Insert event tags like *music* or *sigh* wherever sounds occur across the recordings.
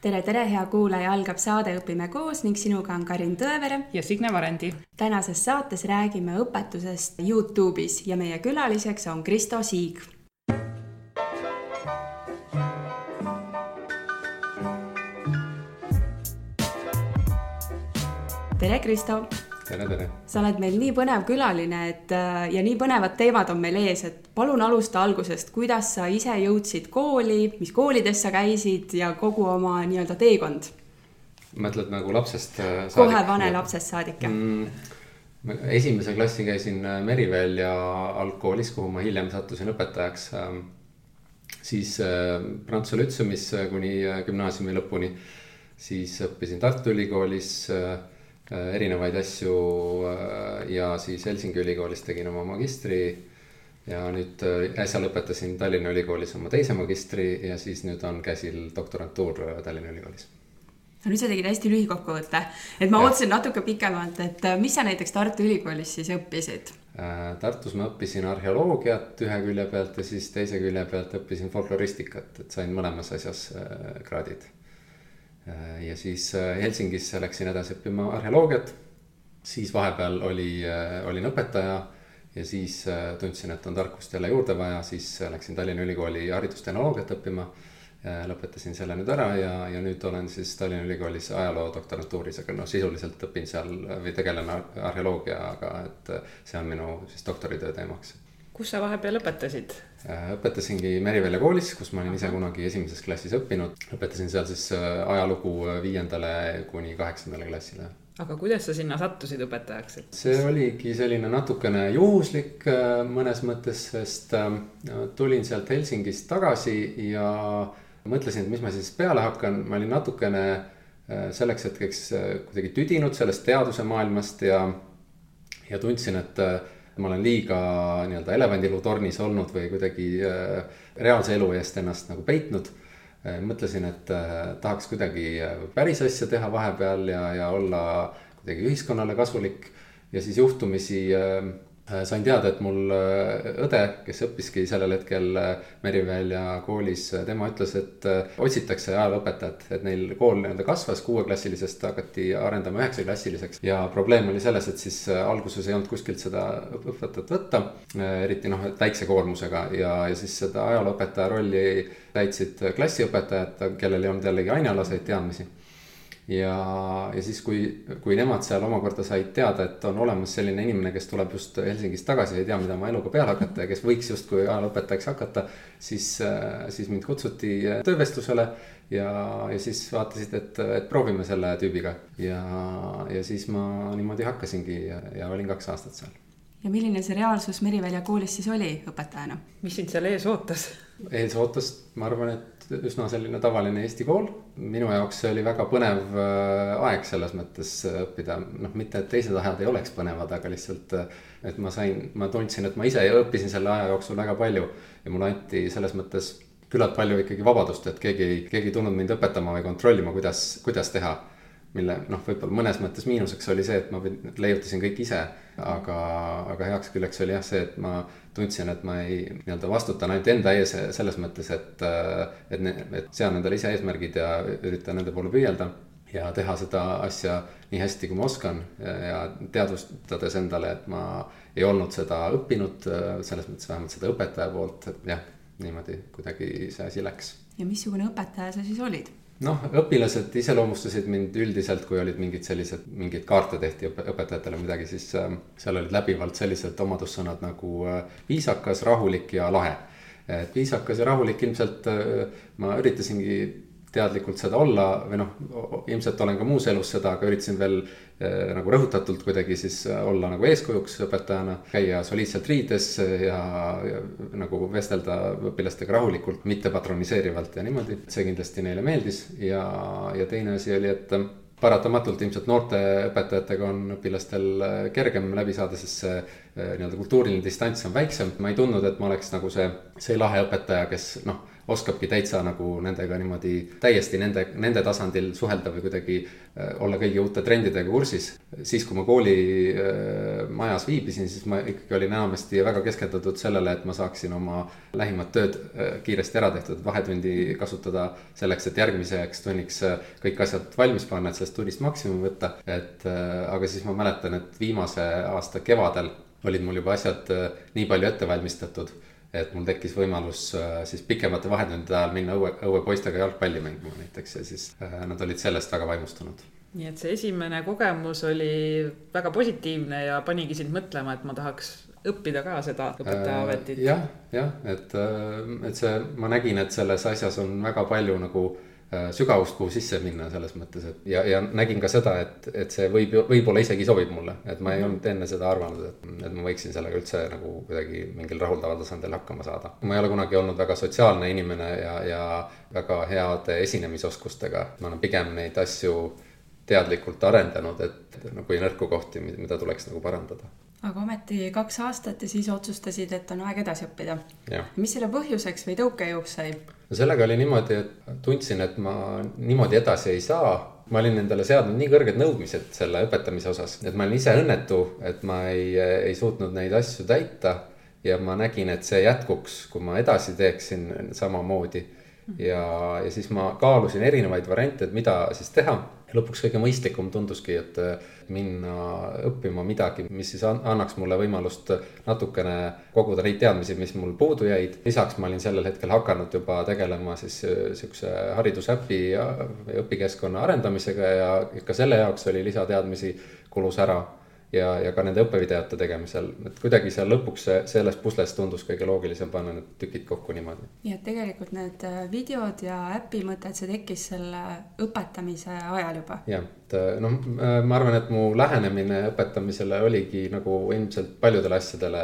tere, tere, hea kuulaja, algab saade Õpime koos ning sinuga on Karin Tõevere ja Signe Varendi. tänases saates räägime õpetusest Youtube'is ja meie külaliseks on Kristo Siig. tere, Kristo tere, tere! sa oled meil nii põnev külaline, et äh, ja nii põnevad teemad on meil ees, et palun alusta algusest, kuidas sa ise jõudsid kooli, mis koolides sa käisid ja kogu oma nii-öelda teekond? mõtled nagu lapsest äh, saadik? kohe vane lapsest saadik, jah mm,? esimese klassi käisin äh, Merivälja algkoolis, kuhu ma hiljem sattusin õpetajaks. Ähm, siis Prantsuse Lütseumis kuni gümnaasiumi lõpuni, siis õppisin Tartu Ülikoolis erinevaid asju äh, ja siis Helsingi ülikoolis tegin oma magistri. ja nüüd äh, äsja lõpetasin Tallinna Ülikoolis oma teise magistri ja siis nüüd on käsil doktorantuur Tallinna Ülikoolis no nüüd sa tegid hästi lühikokkuvõtte, et ma ootasin natuke pikemalt, et mis sa näiteks Tartu Ülikoolis siis õppisid? Tartus ma õppisin arheoloogiat ühe külje pealt ja siis teise külje pealt õppisin folkloristikat, et sain mõlemas asjas kraadid Äh, ja siis äh, Helsingisse läksin edasi õppima arheoloogiat. siis vahepeal oli, äh, olin õpetaja ja siis tundsin, et on tarkust jälle juurde vaja, siis läksin Tallinna Ülikooli haridustehnoloogiat õppima. lõpetasin selle nüüd ära ja, ja nüüd olen siis Tallinna Ülikoolis ajaloo doktorantuuris, aga noh, sisuliselt õpin seal või tegelen arheoloogiaga, et see on minu siis doktoritöö teemaks kus sa vahepeal õpetasid? Äh, õpetasingi Merivälja koolis, kus ma olin ise kunagi esimeses klassis õppinud. õpetasin seal siis äh, ajalugu äh, viiendale kuni kaheksandale klassile. aga kuidas sa sinna sattusid õpetajaks, et? see oligi selline natukene juhuslik mõnes mõttes, sest tulin sealt Helsingist tagasi ja mõtlesin, et mis ma siis peale hakkan, ma olin natukene selleks hetkeks kuidagi tüdinud sellest teaduse maailmast ja, ja tundsin, et ma olen liiga nii-öelda elevandiluutornis olnud või kuidagi äh, reaalse elu eest ennast nagu peitnud. Äh, mõtlesin, et äh, tahaks kuidagi päris asja teha vahepeal ja, ja olla kuidagi ühiskonnale kasulik ja siis juhtumisi sain teada, et mul äh, õde, kes õppiski sellel hetkel äh, Merivälja koolis, tema ütles, et otsitakse ajalooõpetajat, et neil kool nii-öelda kasvas kuueklassilisest, hakati arendama üheksaklassiliseks. ja probleem oli selles, et siis alguses ei olnud kuskilt seda õpetajat võtta, eriti noh, et väikse koormusega ja, ja siis seda ajalooõpetaja rolli täitsid klassiõpetajad, kellel ei olnud jällegi ainealaseid teadmisi ja, ja siis, kui, kui nemad seal omakorda said teada, et on olemas selline inimene, kes tuleb just Helsingist tagasi, ei tea, mida oma eluga peale hakata ja kes võiks justkui ajalooõpetajaks hakata. siis, siis mind kutsuti töövestlusele ja, ja siis vaatasid, et, et proovime selle tüübiga. ja, ja siis ma niimoodi hakkasingi ja, ja olin kaks aastat seal. Ja milline see reaalsus Merivälja koolis siis oli õpetajana? mis sind seal ees ootas? ees ootas, ma arvan, et üsna selline tavaline Eesti kool. minu jaoks see oli väga põnev äh, aeg selles mõttes äh, õppida, noh, mitte et teised ajad ei oleks põnevad, aga lihtsalt. Äh, et ma sain, ma tundsin, et ma ise õppisin selle aja jooksul väga palju ja mulle anti selles mõttes küllalt palju ikkagi vabadust, et keegi keegi ei tulnud mind õpetama või kontrollima, kuidas, kuidas teha mille noh, võib-olla mõnes mõttes miinuseks oli see, et ma leiutasin kõik ise, aga, aga heaks küljeks oli jah see, et ma tundsin, et ma ei nii-öelda vastutan ainult enda ees selles mõttes, et, et, et sean endale ise eesmärgid ja üritan nende poole püüelda ja teha seda asja nii hästi, kui ma oskan ja teadvustades endale, et ma ei olnud seda õppinud, selles mõttes vähemalt seda õpetaja poolt, et jah, niimoodi kuidagi see asi läks. ja missugune õpetaja sa siis olid? Noh, õpilased iseloomustasid mind üldiselt, kui olid mingid sellised, mingeid kaarte tehti õpetajatele midagi, siis äh, seal olid läbivalt sellised omadussõnad nagu äh, viisakas, rahulik ja lahe. et viisakas ja rahulik ilmselt äh, ma üritasingi teadlikult seda olla või noh, ilmselt olen ka muus elus seda, aga üritasin veel eh, nagu rõhutatult kuidagi siis olla nagu eeskujuks õpetajana. käia soliidselt riides ja, ja nagu vestelda õpilastega rahulikult, mitte patroniseerivalt ja niimoodi. see kindlasti neile meeldis ja, ja teine asi oli, et paratamatult ilmselt noorte õpetajatega on õpilastel kergem läbi saada, sest see eh, nii-öelda kultuuriline distants on väiksem. ma ei tundnud, et ma oleks nagu see, see lahe õpetaja, kes noh oskabki täitsa nagu nendega niimoodi täiesti nende, nende tasandil suhelda või kuidagi äh, olla kõigi uute trendidega kursis. siis, kui ma koolimajas äh, viibisin, siis ma ikkagi olin enamasti väga keskendutud sellele, et ma saaksin oma lähimat tööd kiiresti ära tehtud, vahetundi kasutada selleks, et järgmiseks tunniks kõik asjad valmis panna, et sellest tunnist maksimum võtta. et aga siis ma mäletan, et viimase aasta kevadel olid mul juba asjad äh, nii palju ette valmistatud, et mul tekkis võimalus äh, siis pikemate vahetundide ajal minna õue, õuepoistega jalgpalli mängima näiteks ja siis äh, nad olid sellest väga vaimustunud nii et see esimene kogemus oli väga positiivne ja panigi sind mõtlema, et ma tahaks õppida ka seda õpetaja ametit. jah, jah, et, et see, ma nägin, et selles asjas on väga palju nagu Äh, sügavust, kuhu sisse minna selles mõttes, et ja, ja nägin ka seda, et, et see võib, võib-olla isegi sobib mulle. et ma ei olnud enne seda arvanud, et, et ma võiksin sellega üldse nagu kuidagi mingil rahuldaval tasandil hakkama saada. ma ei ole kunagi olnud väga sotsiaalne inimene ja, ja väga heade esinemisoskustega. ma olen pigem neid asju teadlikult arendanud, et nagu nõrku kohti, mida tuleks nagu parandada aga ometi kaks aastat ja siis otsustasid, et on aeg edasi õppida. mis selle põhjuseks või tõukejõuks sai? No sellega oli niimoodi, et tundsin, et ma niimoodi edasi ei saa. ma olin endale seadnud nii kõrged nõudmised selle õpetamise osas, et ma olin ise õnnetu, et ma ei, ei suutnud neid asju täita. ja ma nägin, et see jätkuks, kui ma edasi teeksin samamoodi. ja, ja siis ma kaalusin erinevaid variante, et mida siis teha ja lõpuks kõige mõistlikum tunduski, et minna õppima midagi, mis siis annaks mulle võimalust natukene koguda neid teadmisi, mis mul puudu jäid. lisaks ma olin sellel hetkel hakanud juba tegelema siis äh, sihukese haridusäpi ja õpikeskkonna arendamisega ja ka selle jaoks oli lisateadmisi kulus ära ja, ja ka nende õppevideote tegemisel, et kuidagi seal lõpuks see, selles pusles tundus kõige loogilisem panna need tükid kokku niimoodi. nii et tegelikult need äh, videod ja äpi mõte, et see tekkis selle õpetamise ajal juba? jah, et äh, noh, äh, ma arvan, et mu lähenemine õpetamisele oligi nagu ilmselt paljudele asjadele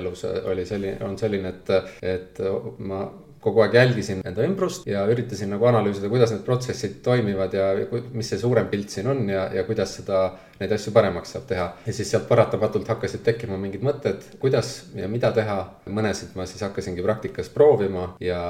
elus oli selline, on selline, et, et ma kogu aeg jälgisin enda ümbrust ja üritasin nagu analüüsida, kuidas need protsessid toimivad ja mis see suurem pilt siin on ja, ja kuidas seda, neid asju paremaks saab teha. ja siis sealt paratamatult hakkasid tekkima mingid mõtted, kuidas ja mida teha. mõnesid ma siis hakkasingi praktikas proovima ja,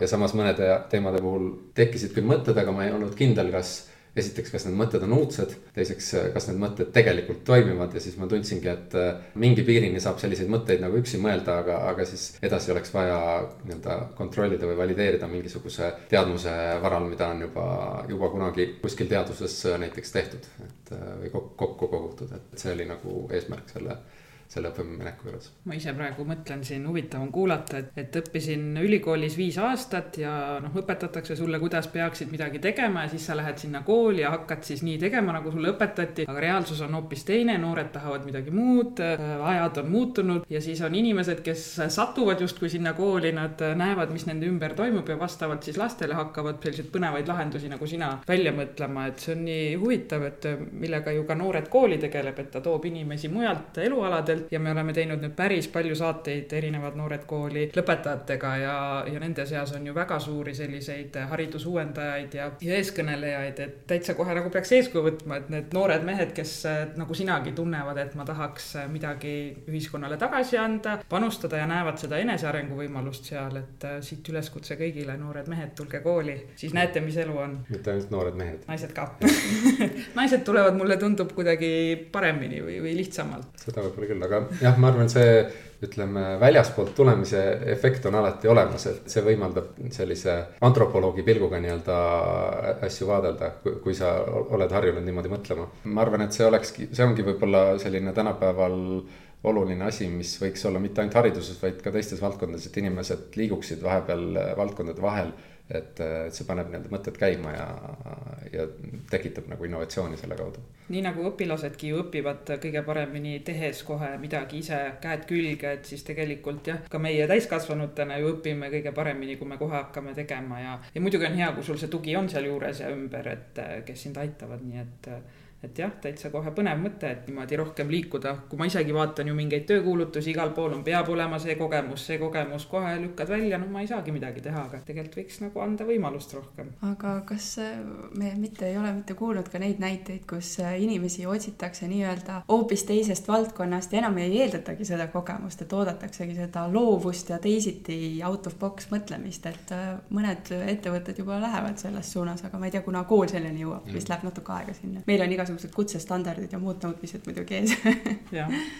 ja samas mõnede teemade puhul tekkisid küll mõtted, aga ma ei olnud kindel, kas esiteks, kas need mõtted on uudsed, teiseks, kas need mõtted tegelikult toimivad? Ja siis ma tundsingi, et äh, mingi piirini saab selliseid mõtteid nagu üksi mõelda, aga, aga siis edasi oleks vaja nii-öelda kontrollida või valideerida mingisuguse teadmuse varal, mida on juba, juba kunagi kuskil teaduses näiteks tehtud, et äh, või kokku kogutud, et see oli nagu eesmärk selle selle õppimineku juures. ma ise praegu mõtlen siin, huvitav on kuulata, et, et õppisin ülikoolis viis aastat ja noh, õpetatakse sulle, kuidas peaksid midagi tegema ja siis sa lähed sinna kooli ja hakkad siis nii tegema, nagu sulle õpetati. aga reaalsus on hoopis teine, noored tahavad midagi muud, ajad on muutunud ja siis on inimesed, kes satuvad justkui sinna kooli, nad näevad, mis nende ümber toimub ja vastavalt siis lastele hakkavad selliseid põnevaid lahendusi, nagu sina välja mõtlema, et see on nii huvitav, et millega ju ka Noored Kooli tegeleb, et ta toob inimesi mujalt elualadelt aastaselt ja me oleme teinud nüüd päris palju saateid erinevad Noored Kooli lõpetajatega ja, ja nende seas on ju väga suuri selliseid haridusuuendajaid ja, ja eeskõnelejaid, et täitsa kohe nagu peaks eeskuju võtma, et need noored mehed, kes nagu sinagi tunnevad, et ma tahaks midagi ühiskonnale tagasi anda, panustada ja näevad seda enesearengu võimalust seal, et äh, siit üleskutse kõigile, noored mehed, tulge kooli, siis näete, mis elu on. mitte ainult noored mehed. naised ka *laughs* naised tulevad, mulle tundub kuidagi paremini või, või lihtsamalt. seda võib-olla küll, aga jah, ma arvan, see ütleme, väljaspoolt tulemise efekt on alati olemas, et see võimaldab sellise antropoloogi pilguga nii-öelda asju vaadelda, kui sa oled harjunud niimoodi mõtlema. ma arvan, et see olekski, see ongi võib-olla selline tänapäeval oluline asi, mis võiks olla mitte ainult hariduses, vaid ka teistes valdkondades, et inimesed liiguksid vahepeal valdkondade vahel et, et see paneb need mõtted käima ja, ja tekitab nagu innovatsiooni selle kaudu. nii nagu õpilasedki ju õpivad kõige paremini tehes kohe midagi ise käed külge, et siis tegelikult jah, ka meie täiskasvanutena ju õpime kõige paremini, kui me kohe hakkame tegema ja, ja muidugi on hea, kui sul see tugi on sealjuures ja ümber, et kes sind aitavad, nii et et jah, täitsa kohe põnev mõte, et niimoodi rohkem liikuda, kui ma isegi vaatan ju mingeid töökuulutusi, igal pool on, peab olema see kogemus, see kogemus, kohe lükkad välja, no ma ei saagi midagi teha, aga tegelikult võiks nagu anda võimalust rohkem. aga kas me mitte ei ole mitte kuulnud ka neid näiteid, kus inimesi otsitakse nii-öelda hoopis teisest valdkonnast ja enam ei eeldatagi seda kogemust, et oodataksegi seda loovust ja teisiti out of box mõtlemist, et mõned ettevõtted juba lähevad selles suunas, aga ma ei tea, kuna kool selleni jõuab, vist läheb natuke aega sinna. meil on igasugused igasugused kutsestandardid ja muud nõudmised muidugi ees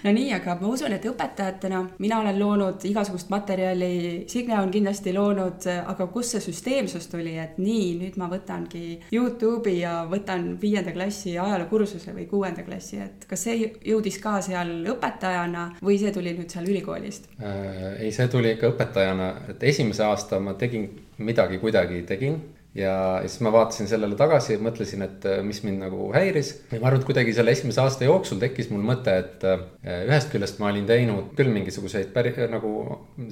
no nii, aga ma usun, et õpetajatena mina olen loonud igasugust materjali, Signe on kindlasti loonud, aga kust see süsteemsus tuli, et nii, nüüd ma võtangi Youtube'i ja võtan viienda klassi ajalookursuse või kuuenda klassi, et kas see jõudis ka seal õpetajana või see tuli nüüd seal ülikoolist äh,? ei, see tuli ikka õpetajana, et esimese aasta ma tegin midagi kuidagi tegin ja siis ma vaatasin sellele tagasi mõtlesin, et äh, mis mind nagu häiris. ja ma arvan, et kuidagi selle esimese aasta jooksul tekkis mul mõte, et äh, ühest küljest ma olin teinud küll mingisuguseid päri, nagu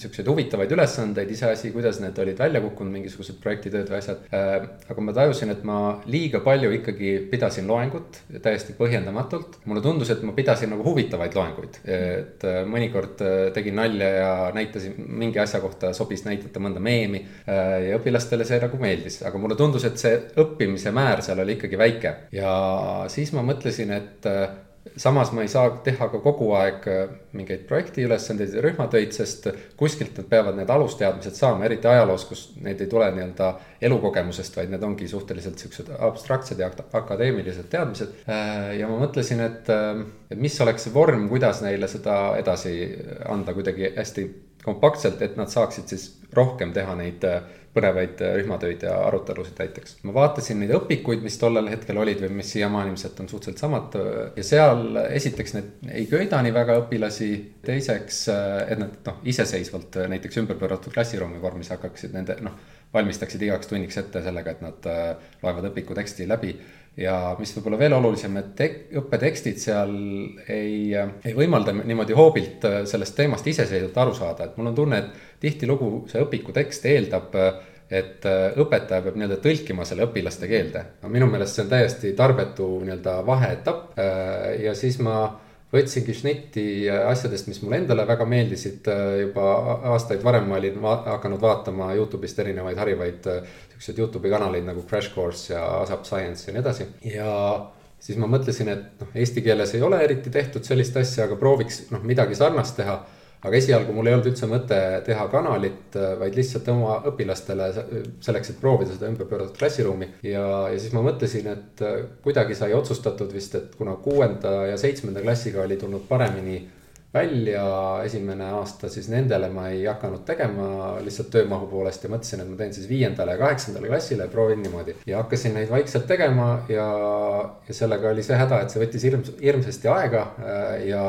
siukseid huvitavaid ülesandeid, iseasi, kuidas need olid välja kukkunud, mingisugused projektitööd või asjad. Äh, aga ma tajusin, et ma liiga palju ikkagi pidasin loengut täiesti põhjendamatult. mulle tundus, et ma pidasin nagu huvitavaid loenguid, et mõnikord tegin nalja ja näitasin mingi asja kohta, sobis näidata mõnda meemi ja õpilastele see nagu meeldis aga mulle tundus, et see õppimise määr seal oli ikkagi väike. ja siis ma mõtlesin, et äh, samas ma ei saa teha ka kogu aeg äh, mingeid projektiülesandeid ja rühmatöid, sest kuskilt nad peavad need alusteadmised saama, eriti ajaloos, kus need ei tule nii-öelda elukogemusest, vaid need ongi suhteliselt siuksed abstraktsed ja akadeemilised teadmised. Äh, ja ma mõtlesin, et, et mis oleks see vorm, kuidas neile seda edasi anda kuidagi hästi kompaktselt, et nad saaksid siis rohkem teha neid põnevaid äh, rühmatöid ja arutelusid näiteks. ma vaatasin neid õpikuid, mis tollel hetkel olid või mis siiamaani ilmselt on suhteliselt samad äh, ja seal esiteks need ei köida nii väga õpilasi, teiseks, äh, et nad noh, iseseisvalt näiteks ümberpööratud klassiruumi vormis hakkaksid nende noh, valmistaksid igaks tunniks ette sellega, et nad loevad õpiku teksti läbi ja mis võib-olla veel olulisem, et tek, õppetekstid seal ei, ei võimalda niimoodi hoobilt sellest teemast iseseisvalt aru saada, et mul on tunne, et tihtilugu see õpiku tekst eeldab, et õpetaja peab nii-öelda tõlkima selle õpilaste keelde. minu meelest see on täiesti tarbetu nii-öelda vaheetapp ja siis ma võtsingi šnitti asjadest, mis mulle endale väga meeldisid. juba aastaid varem ma olin va hakanud vaatama Youtube'ist erinevaid harivaid siukseid Youtube'i kanaleid nagu Crash Course ja Asap Science ja nii edasi. ja siis ma mõtlesin, et noh, eesti keeles ei ole eriti tehtud sellist asja, aga prooviks noh, midagi sarnast teha aga esialgu mul ei olnud üldse mõte teha kanalit, vaid lihtsalt oma õpilastele selleks, et proovida seda ümberpööratud klassiruumi. ja, ja siis ma mõtlesin, et kuidagi sai otsustatud vist, et kuna kuuenda ja seitsmenda klassiga oli tulnud paremini välja esimene aasta, siis nendele ma ei hakanud tegema lihtsalt töömahu poolest ja mõtlesin, et ma teen siis viiendale ja kaheksandale klassile, proovin niimoodi. ja hakkasin neid vaikselt tegema ja, ja sellega oli see häda, et see võttis hirms, hirmsasti aega ja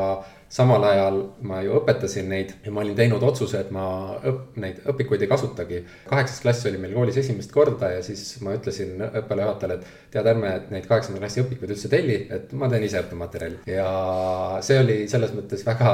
samal ajal ma ju õpetasin neid ja ma olin teinud otsuse, et ma õp-, neid õpikuid ei kasutagi. kaheksas klass oli meil koolis esimest korda ja siis ma ütlesin õppealajuhatajale, et tead, ärme neid kaheksanda klassi õpikuid üldse telli, et ma teen ise õppematerjali. ja see oli selles mõttes väga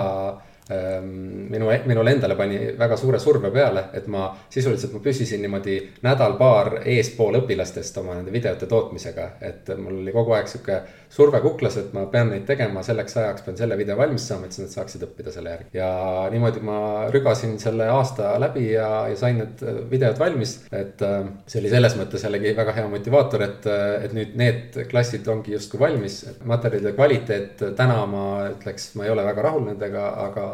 minu, minule endale pani väga suure surve peale, et ma sisuliselt ma püsisin niimoodi nädal-paar eespool õpilastest oma nende videote tootmisega. et mul oli kogu aeg sihuke surve kuklas, et ma pean neid tegema selleks ajaks, pean selle video valmis saama, et siis nad saaksid õppida selle järgi. ja niimoodi ma rügasin selle aasta läbi ja, ja sain need videod valmis. et ehm, see oli selles mõttes jällegi väga hea motivaator, et, et nüüd need klassid ongi justkui valmis. materjalide kvaliteet täna ma ütleks, ma ei ole väga rahul nendega, aga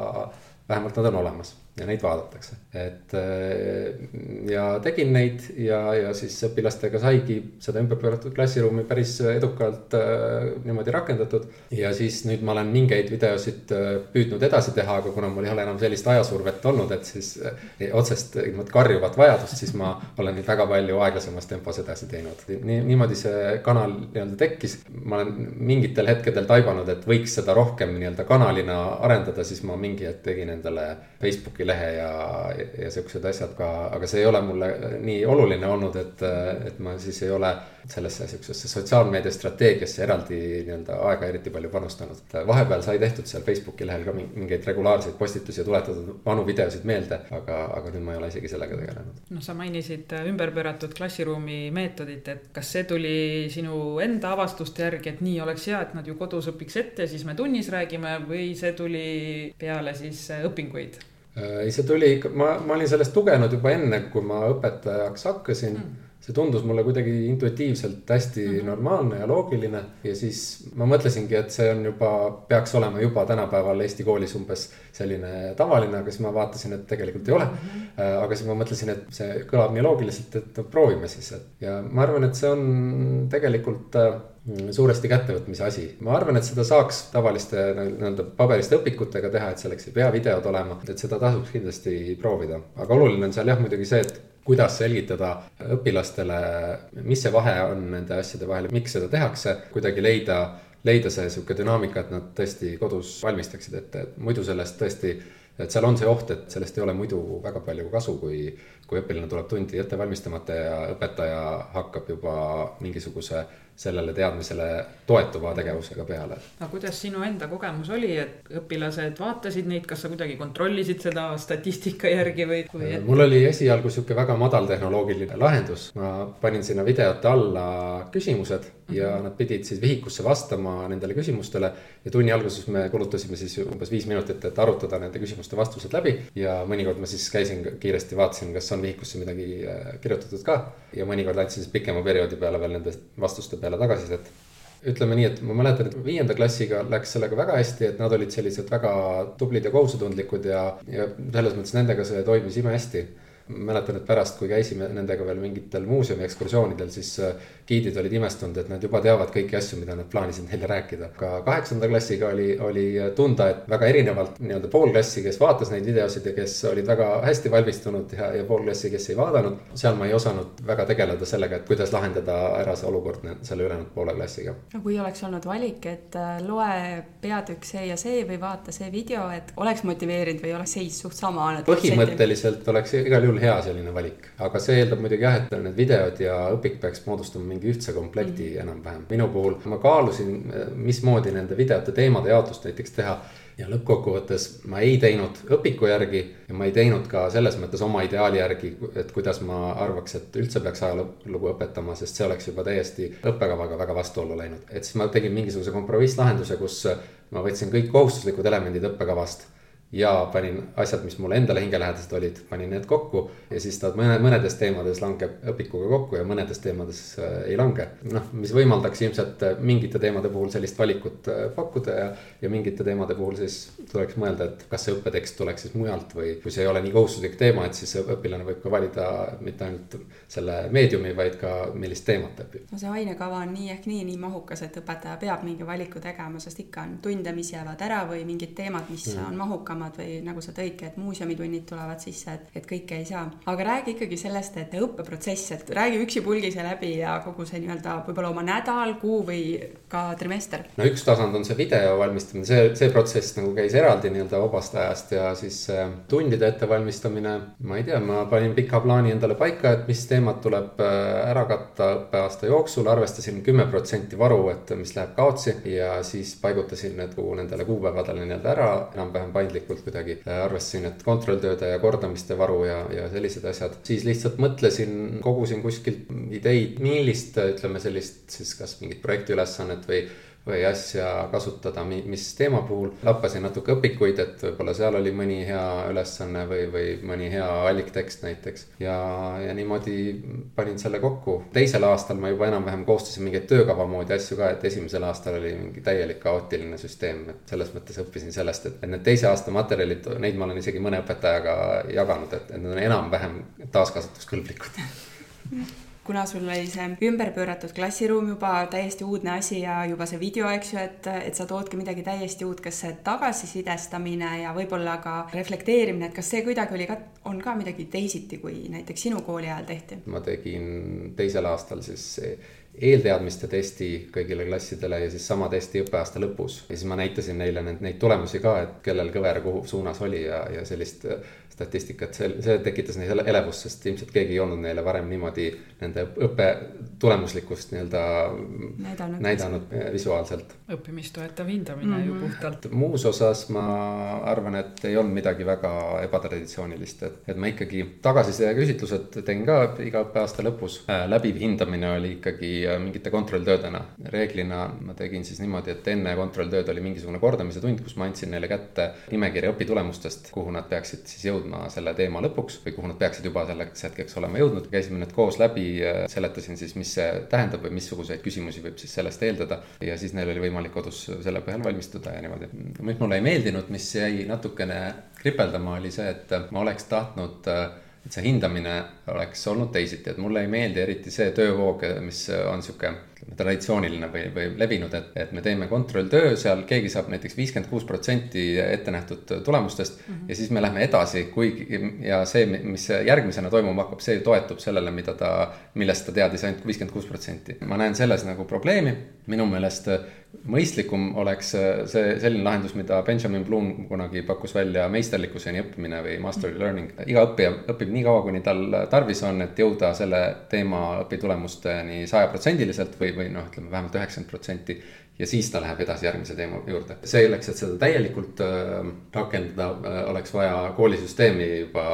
vähemalt nad on olemas ja neid vaadatakse. et äh, ja tegin neid ja, ja siis õpilastega saigi seda ümberpööratud klassiruumi päris edukalt äh, niimoodi rakendatud. ja siis nüüd ma olen mingeid videosid äh, püüdnud edasi teha, aga kuna mul ei ole enam sellist ajasurvet olnud, et siis otsest niimoodi karjuvat vajadust, siis ma olen nüüd väga palju aeglasemas tempos edasi teinud. nii, niimoodi see kanal nii-öelda tekkis. ma olen mingitel hetkedel taibanud, et võiks seda rohkem nii-öelda kanalina arendada, siis ma mingi hetk tegin endale Facebooki Facebooki lehe ja, ja siuksed asjad ka, aga see ei ole mulle nii oluline olnud, et, et ma siis ei ole sellesse siuksesse sotsiaalmeedia strateegiasse eraldi nii-öelda aega eriti palju panustanud. vahepeal sai tehtud seal Facebooki lehel ka mingeid regulaarseid postitusi ja tuletatud vanu videosid meelde, aga, aga nüüd ma ei ole isegi sellega tegelenud. noh, sa mainisid ümberpööratud klassiruumi meetodit, et kas see tuli sinu enda avastuste järgi, et nii oleks hea, et nad ju kodus õpiks ette, siis me tunnis räägime või see tuli peale siis õpinguid? Ei, see tuli ikka, ma, ma olin sellest lugenud juba enne, kui ma õpetajaks hakkasin. Mm see tundus mulle kuidagi intuitiivselt hästi mm -hmm. normaalne ja loogiline. ja siis ma mõtlesingi, et see on juba, peaks olema juba tänapäeval Eesti koolis umbes selline tavaline, aga siis ma vaatasin, et tegelikult ei ole mm. -hmm. aga siis ma mõtlesin, et see kõlab nii loogiliselt, et no proovime siis, et ja ma arvan, et see on tegelikult äh, suuresti kättevõtmise asi. ma arvan, et seda saaks tavaliste nii-öelda paberiste õpikutega teha, et selleks ei pea videod olema, et seda tasuks kindlasti proovida. aga oluline on seal jah, muidugi see, et kuidas selgitada õpilastele, mis see vahe on nende asjade vahel, miks seda tehakse, kuidagi leida, leida see sihuke dünaamika, et nad tõesti kodus valmistaksid ette, et muidu sellest tõesti et seal on see oht, et sellest ei ole muidu väga palju kasu, kui, kui õpilane tuleb tundi ette valmistamata ja õpetaja hakkab juba mingisuguse sellele teadmisele toetuva tegevusega peale. aga kuidas sinu enda kogemus oli, et õpilased vaatasid neid, kas sa kuidagi kontrollisid seda statistika järgi või, või et...? mul oli esialgu sihuke väga madaltehnoloogiline lahendus, ma panin sinna videote alla küsimused ja mhm. nad pidid siis vihikusse vastama nendele küsimustele. ja tunni alguses me kulutasime siis umbes viis minutit, et arutada nende küsimuste vastused läbi ja mõnikord ma siis käisin kiiresti, vaatasin, kas on vihikusse midagi äh, kirjutatud ka. ja mõnikord andsin siis pikema perioodi peale veel nende vastuste peale tagasisidet ütleme nii, et ma mäletan, et viienda klassiga läks sellega väga hästi, et nad olid sellised väga tublid ja kohusetundlikud ja, ja selles mõttes nendega see toimis imehästi mäletan, et pärast, kui käisime nendega veel mingitel muuseumi ekskursioonidel, siis äh, giidid olid imestunud, et nad juba teavad kõiki asju, mida nad plaanisid neile rääkida. ka kaheksanda klassiga oli, oli tunda, et väga erinevalt nii-öelda pool klassi, kes vaatas neid videosid ja kes olid väga hästi valmistunud ja, ja pool klassi, kes ei vaadanud. seal ma ei osanud väga tegeleda sellega, et kuidas lahendada ära see olukord selle ülejäänud poole klassiga. no kui oleks olnud valik, et äh, loe peatükk see ja see või vaata see video, et oleks motiveerinud või oleks seis suht sama? põhimõtteliselt oleks igal juhul hea selline valik, aga see eeldab muidugi jah, et need videod ja õpik peaks moodustama mingi ühtse komplekti mm enam-vähem. minu puhul ma kaalusin, mismoodi nende videote teemade jaotust näiteks teha ja lõppkokkuvõttes ma ei teinud õpiku järgi ja ma ei teinud ka selles mõttes oma ideaali järgi, et kuidas ma arvaks, et üldse peaks ajalugu õpetama, sest see oleks juba täiesti õppekavaga väga vastuollu läinud. et siis ma tegin mingisuguse kompromisslahenduse, kus ma võtsin kõik kohustuslikud elemendid õppekavast ja panin asjad, mis mulle endale hingelähedased olid, panin need kokku ja siis ta mõne, mõnedes teemades langeb õpikuga kokku ja mõnedes teemades äh, ei lange. noh, mis võimaldaks ilmselt äh, mingite teemade puhul sellist valikut äh, pakkuda ja, ja mingite teemade puhul siis tuleks mõelda, et kas see õppetekst tuleks siis mujalt või kui see ei ole nii kohustuslik teema, et siis õpilane võib ka valida mitte ainult selle meediumi, vaid ka millist teemat õpib. no see ainekava on nii ehk nii nii mahukas, et õpetaja peab mingi valiku tegema, sest ikka on tunde, mis jäävad ära või mingid teemad, mis mm. on mahukamad suuremad või nagu sa tõidki, et muuseumitunnid tulevad sisse, et, et kõike ei saa. aga räägi ikkagi sellest, et õppeprotsess, et räägi üksipulgi see läbi ja kogu see nii-öelda võib-olla oma nädal, kuu või ka trimester. no üks tasand on see video valmistamine, see, see protsess nagu käis eraldi nii-öelda vabast ajast ja siis äh, tundide ettevalmistamine. ma ei tea, ma panin pika plaani endale paika, et mis teemad tuleb äh, ära katta õppeaasta jooksul, arvestasin kümme protsenti varu, et mis läheb kaotsi ja siis paigutasin need nendele kuupäevadele nii-öelda ära enam-vähem paindlikult tegelikult kuidagi äh, arvestasin, et kontrolltööde ja kordamiste varu ja, ja sellised asjad. siis lihtsalt mõtlesin, kogusin kuskilt ideid, millist, ütleme sellist siis kas mingit projektiülesannet või või asja kasutada, mis teema puhul. lappasin natuke õpikuid, et võib-olla seal oli mõni hea ülesanne või, või mõni hea alliktekst näiteks. ja, ja niimoodi panin selle kokku. teisel aastal ma juba enam-vähem koostasin mingeid töökava moodi asju ka, et esimesel aastal oli mingi täielik kaootiline süsteem, et selles mõttes õppisin sellest, et, need teise aasta materjalid, neid ma olen isegi mõne õpetajaga jaganud, et, et need on enam-vähem taaskasutuskõlblikud *laughs* kuna sul oli see ümber pööratud klassiruum juba täiesti uudne asi ja juba see video, eks ju, et, et sa toodki midagi täiesti uut, kas see tagasisidestamine ja võib-olla ka reflekteerimine, et kas see kuidagi oli ka, on ka midagi teisiti, kui näiteks sinu kooli ajal tehti? ma tegin teisel aastal siis eelteadmiste testi kõigile klassidele ja siis sama testi õppeaasta lõpus. ja siis ma näitasin neile neid, neid tulemusi ka, et kellel kõver kuhu suunas oli ja, ja sellist statistikat, see, see tekitas neile elevust, sest ilmselt keegi ei olnud neile varem niimoodi nende õppe tulemuslikkust nii-öelda näidanud, näidanud visuaalselt. õppimist toetav hindamine mm -hmm. ju mhm. puhtalt. muus osas ma arvan, et ei olnud midagi väga ebatraditsioonilist, et, et ma ikkagi tagasiside küsitlused tegin ka iga õppeaasta lõpus. Äh, läbiv hindamine oli ikkagi äh, mingite kontrolltöödena. reeglina ma tegin siis niimoodi, et enne kontrolltööd oli mingisugune kordamise tund, kus ma andsin neile kätte nimekirja õpitulemustest, kuhu nad peaksid siis jõudma selle teema lõpuks või kuhu nad peaksid juba selleks hetkeks olema jõudnud. käisime need koos läbi, seletasin siis, mis see tähendab või missuguseid küsimusi võib siis sellest eeldada. ja siis neil oli võimalik kodus selle põhjal valmistuda ja niimoodi. mis mulle ei meeldinud, mis jäi natukene kripeldama, oli see, et ma oleks tahtnud et see hindamine oleks olnud teisiti, et mulle ei meeldi eriti see töövoog, mis on sihuke ütleme, traditsiooniline või, või levinud, et, et me teeme kontrolltöö, seal keegi saab näiteks viiskümmend kuus protsenti ette nähtud tulemustest mm. -hmm. ja siis me lähme edasi, kuigi ja see, mis järgmisena toimuma hakkab, see toetub sellele, mida ta, millest ta teadis ainult viiskümmend kuus protsenti. ma näen selles nagu probleemi, minu meelest mõistlikum oleks see selline lahendus, mida Benjamin Bloom kunagi pakkus välja, meisterlikkuseni õppimine või mastery learning. iga õppija õpib nii kaua, kuni tal tarvis on, et jõuda selle teema õpitulemusteni sajaprotsendiliselt või, või noh, ütleme vähemalt üheksakümmend protsenti ja siis ta läheb edasi järgmise teema juurde. selleks, et seda täielikult äh, rakendada, äh, oleks vaja koolisüsteemi juba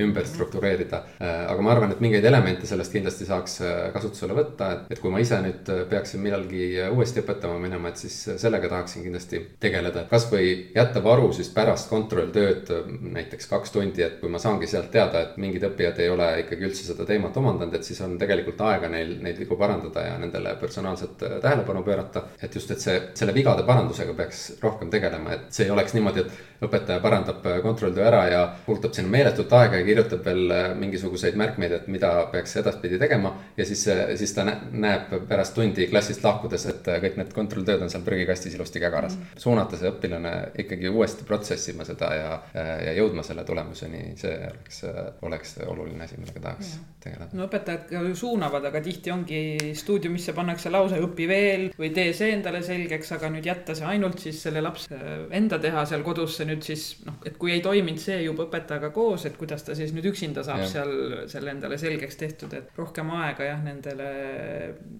ümber struktureerida. Äh, aga ma arvan, et mingeid elemente sellest kindlasti saaks kasutusele võtta, et, et kui ma ise nüüd peaksin millalgi uuesti õpetama minema, et siis sellega tahaksin kindlasti tegeleda. kasvõi jätta varu siis pärast kontrolltööd näiteks kaks tundi, et kui ma saangi sealt teada, et mingid õppijad ei ole ikkagi üldse seda teemat omandanud, et siis on tegelikult aega neil neid vigu parandada ja nendele personaalset tähelepanu pöörata. et just, et see, selle vigade parandusega peaks rohkem tegelema, et see ei oleks niimoodi, et õpetaja parandab kontrolltöö ära ja kulutab sinna meeletut aega ja kirjutab veel äh, mingisuguseid märkmeid, et mida peaks edaspidi tegema. ja siis, äh, siis ta näeb pärast tundi klassist lahkudes, et äh, kõik need kontrolltööd on seal prügikastis ilusti kägaras mm. suunata see õpilane ikkagi uuesti protsessima seda ja, ja jõudma selle tulemuseni, see oleks, oleks oluline asi, millega tahaks ja. tegeleda. no õpetajad ka ju suunavad, aga tihti ongi stuudiumisse pannakse lause õpi veel või tee see endale selgeks, aga nüüd jätta see ainult siis selle lapse enda teha seal kodus, see nüüd siis noh, et kui ei toiminud see juba õpetajaga koos, et kuidas ta ta siis nüüd üksinda saab ja. seal selle endale selgeks tehtud, et rohkem aega jah, nendele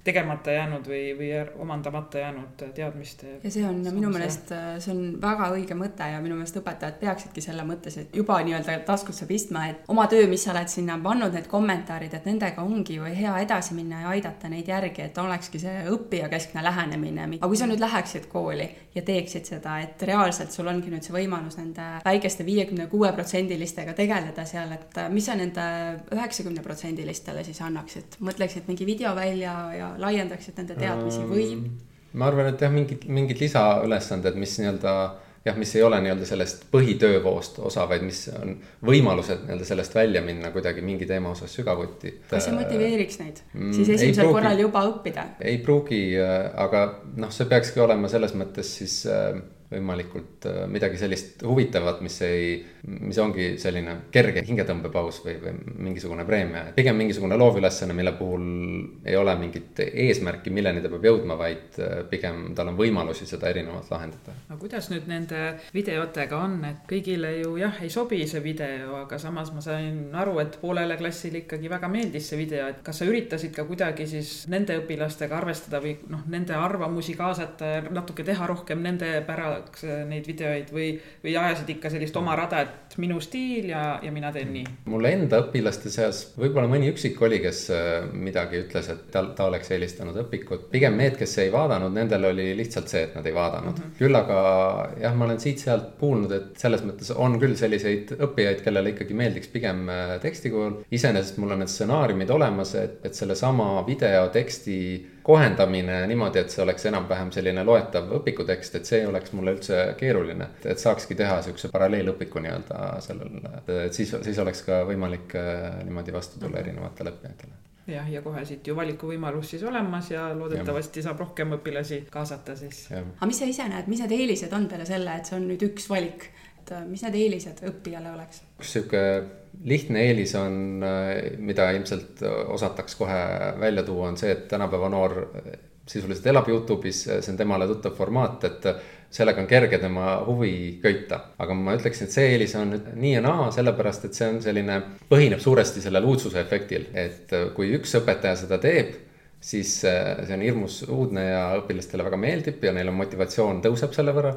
tegemata jäänud või, või omandamata jäänud teadmiste. ja see on minu meelest, see on väga õige mõte ja minu meelest õpetajad peaksidki selle mõttes, et juba nii-öelda taskusse pistma, et oma töö, mis sa oled sinna pannud, need kommentaarid, et nendega ongi ju hea edasi minna ja aidata neid järgi, et olekski see õppijakeskne lähenemine. Aga kui sa nüüd läheksid kooli ja teeksid seda, et reaalselt sul ongi nüüd see võimalus nende väikeste viiekümne kuue protsendilistega tegeleda seal, et mis sa nende üheksakümne protsendilistele siis annaksid, mõtleksid mingi video välja ja laiendaksid nende teadmisi või? ma arvan, et jah, mingid, mingid lisaülesanded, mis nii-öelda jah, mis ei ole nii-öelda sellest põhitöövoost osa, vaid mis on võimalused nii-öelda sellest välja minna kuidagi mingi teema osas sügavuti. kas see motiveeriks neid mm, siis esimesel pruugi, korral juba õppida? ei pruugi, äh, aga noh, see peakski olema selles mõttes siis äh, võimalikult äh, midagi sellist huvitavat, mis ei, mis ongi selline kerge hingetõmbepaus või, või mingisugune preemia. pigem mingisugune loovülesanne, mille puhul ei ole mingit eesmärki, milleni ta peab jõudma, vaid äh, pigem tal on võimalusi seda erinevalt lahendada. no kuidas nüüd nende videotega on, et kõigile ju jah, ei sobi see video, aga samas ma sain aru, et poolele klassile ikkagi väga meeldis see video, et kas sa üritasid ka kuidagi siis nende õpilastega arvestada või noh, nende arvamusi kaasata ja natuke teha rohkem nende pära tahaks neid videoid või, või ajasid ikka sellist oma rada, et minu stiil ja, ja mina teen nii? mul enda õpilaste seas võib-olla mõni üksik oli, kes äh, midagi ütles, et ta, ta oleks eelistanud õpikut. pigem need, kes ei vaadanud, nendel oli lihtsalt see, et nad ei vaadanud mm. -hmm. küll aga jah, ma olen siit-sealt kuulnud, et selles mõttes on küll selliseid õppijaid, kellele ikkagi meeldiks pigem äh, teksti kujul. iseenesest mul on need stsenaariumid olemas, et, et sellesama video teksti kohendamine niimoodi, et see oleks enam-vähem selline loetav õpikutekst, et see ei oleks mulle üldse keeruline. et saakski teha siukse paralleelõpiku nii-öelda sellel, et siis, siis oleks ka võimalik äh, niimoodi vastu tulla erinevatele õppijatele jah, ja kohe siit ju valikuvõimalus siis olemas ja loodetavasti ja. saab rohkem õpilasi kaasata siis. aga mis sa ise näed, mis need eelised on peale selle, et see on nüüd üks valik, et äh, mis need eelised õppijale oleks? üks sihuke lihtne eelis on, mida ilmselt osataks kohe välja tuua, on see, et tänapäeva noor sisuliselt elab Youtube'is, see on temale tuttav formaat, et sellega on kerge tema huvi köita. aga ma ütleksin, et see eelis on nüüd nii ja naa, sellepärast et see on selline, põhineb suuresti sellel uudsuse efektil, et kui üks õpetaja seda teeb, siis see on hirmus uudne ja õpilastele väga meeldib ja neil on motivatsioon tõuseb selle võrra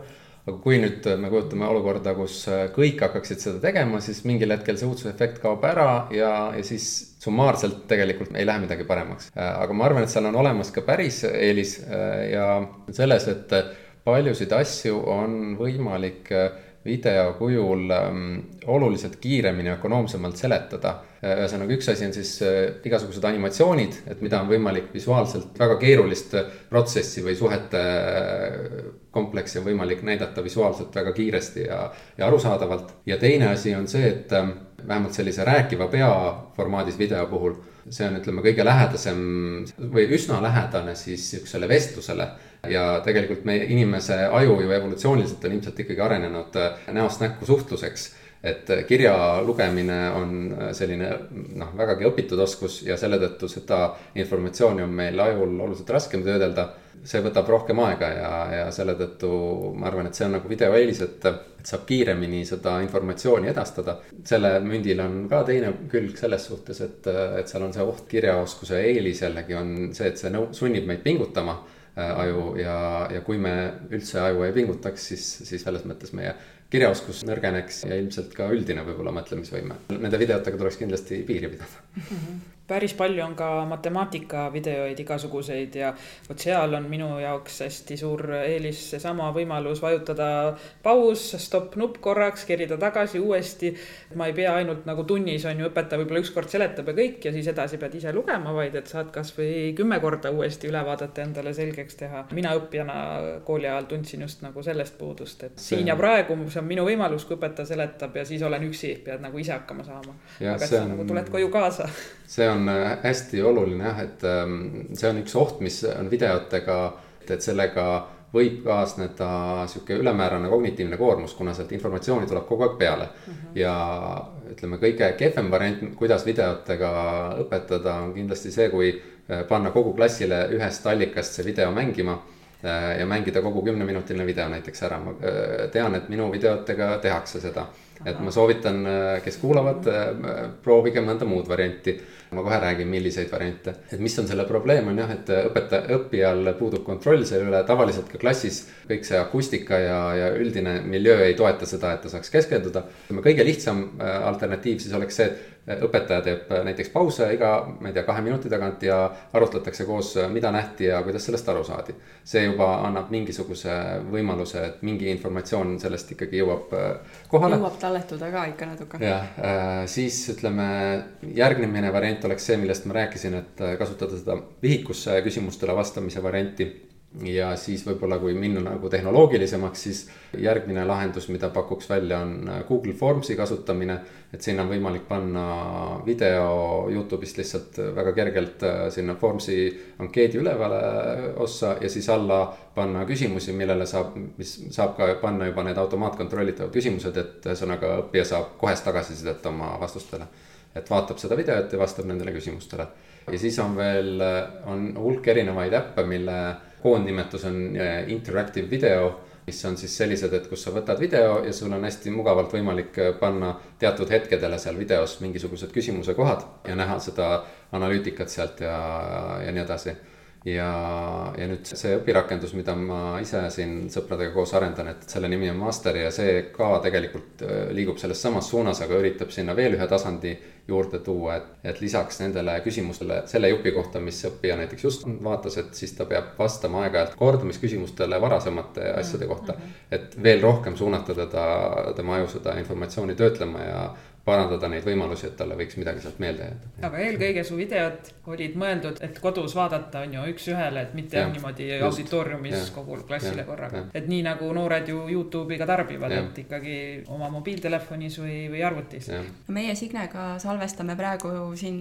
aga kui nüüd me kujutame olukorda, kus kõik hakkaksid seda tegema, siis mingil hetkel see uudsuse-efekt kaob ära ja, ja siis summaarselt tegelikult ei lähe midagi paremaks. aga ma arvan, et seal on olemas ka päris eelis ja selles, et paljusid asju on võimalik video kujul ähm, oluliselt kiiremini, ökonoomsemalt seletada. Ühesõnaga, üks asi on siis äh, igasugused animatsioonid, et mida on võimalik visuaalselt väga keerulist protsessi või suhete äh, kompleksi on võimalik näidata visuaalselt väga kiiresti ja, ja arusaadavalt. ja teine asi on see, et ähm, vähemalt sellise rääkiva pea formaadis video puhul see on, ütleme, kõige lähedasem või üsna lähedane siis sihukesele vestlusele ja tegelikult meie inimese aju ju evolutsiooniliselt on ilmselt ikkagi arenenud äh, näost näkku suhtluseks et äh, kirja lugemine on äh, selline noh, vägagi õpitud oskus ja selle tõttu seda informatsiooni on meil ajul oluliselt raskem töödelda. see võtab rohkem aega ja, ja selle tõttu ma arvan, et see on nagu video eelis, et, et saab kiiremini seda informatsiooni edastada. selle mündil on ka teine külg selles suhtes, et, et seal on see oht kirjaoskuse eelis jällegi on see, et see nõu-, sunnib meid pingutama Äh, aju ja, ja kui me üldse aju ei pingutaks, siis, siis selles mõttes meie kirjaoskus nõrgeneks ja ilmselt ka üldine võib-olla mõtlemisvõime. Nende videotega tuleks kindlasti piiri pidada mm. -hmm päris palju on ka matemaatika videoid igasuguseid ja vot seal on minu jaoks hästi suur eelis seesama võimalus vajutada paus, stopp nupp korraks, kerida tagasi uuesti. ma ei pea ainult nagu tunnis on ju õpetaja võib-olla ükskord seletab ja kõik ja siis edasi pead ise lugema, vaid et saad kasvõi kümme korda uuesti üle vaadata, endale selgeks teha. mina õppijana kooli ajal tundsin just nagu sellest puudust, et see... siin ja praegu, see on minu võimalus, kui õpetaja seletab ja siis olen üksi, pead nagu ise hakkama saama. aga sa on... nagu tuled koju kaasa see on äh, hästi oluline jah, et ähm, see on üks oht, mis on videotega, et sellega võib kaasneda sihuke ülemäärane kognitiivne koormus, kuna sealt informatsiooni tuleb kogu aeg peale mm. -hmm. ja ütleme, kõige kehvem variant, kuidas videotega õpetada, on kindlasti see, kui äh, panna kogu klassile ühest allikast see video mängima äh, ja mängida kogu kümneminutiline video näiteks ära. ma tean, et minu videotega tehakse seda. Et ma soovitan, kes kuulavad, proovige mõnda muud varianti ma kohe räägin, milliseid variante. et mis on selle probleem, on jah, et õpetaja, õppijal puudub kontroll selle üle, tavaliselt ka klassis kõik see akustika ja, ja üldine miljöö ei toeta seda, et ta saaks keskenduda. kõige lihtsam äh, alternatiiv siis oleks see, et õpetaja teeb näiteks pause iga, ma ei tea, kahe minuti tagant ja arutletakse koos, mida nähti ja kuidas sellest aru saadi. see juba annab mingisuguse võimaluse, et mingi informatsioon sellest ikkagi jõuab äh, kohale. jõuab talletuda ka ikka natuke. jah, äh, siis ütleme, järgmine variant oleks see, millest ma rääkisin, et äh, kasutada seda vihikusse küsimustele vastamise varianti ja siis võib-olla, kui minna nagu tehnoloogilisemaks, siis järgmine lahendus, mida pakuks välja, on Google Formsi kasutamine. et sinna on võimalik panna video Youtube'ist lihtsalt väga kergelt äh, sinna Formsi ankeedi ülevale ossa ja siis alla panna küsimusi, millele saab, mis saab ka panna juba need automaatkontrollitavad küsimused, et ühesõnaga õppija saab kohest tagasisidet oma vastustele. et vaatab seda videot ja vastab nendele küsimustele. ja siis on veel, on hulk erinevaid äppe, mille koondnimetus on äh, interactive video, mis on siis sellised, et kus sa võtad video ja sul on hästi mugavalt võimalik äh, panna teatud hetkedele seal videos mingisugused küsimuse kohad ja näha seda analüütikat sealt ja, ja nii edasi ja, ja nüüd see õpirakendus, mida ma ise siin sõpradega koos arendan, et selle nimi on Master ja see ka tegelikult äh, liigub selles samas suunas, aga üritab sinna veel ühe tasandi juurde tuua, et, et lisaks nendele küsimustele selle jupi kohta, mis õppija näiteks just vaatas, et siis ta peab vastama aeg-ajalt kordamisküsimustele varasemate asjade kohta. Mhm. et veel rohkem suunata teda, tema aju seda informatsiooni töötlema ja parandada neid võimalusi, et talle võiks midagi sealt meelde jääda. aga eelkõige su videod olid mõeldud, et kodus vaadata on ju üks-ühele, et mitte ja, niimoodi just, auditooriumis ja, kogu klassile ja, korraga. et nii nagu noored ju Youtube'i ka tarbivad, et ikkagi oma mobiiltelefonis või, või arvutis. meie Signega salvestame praegu siin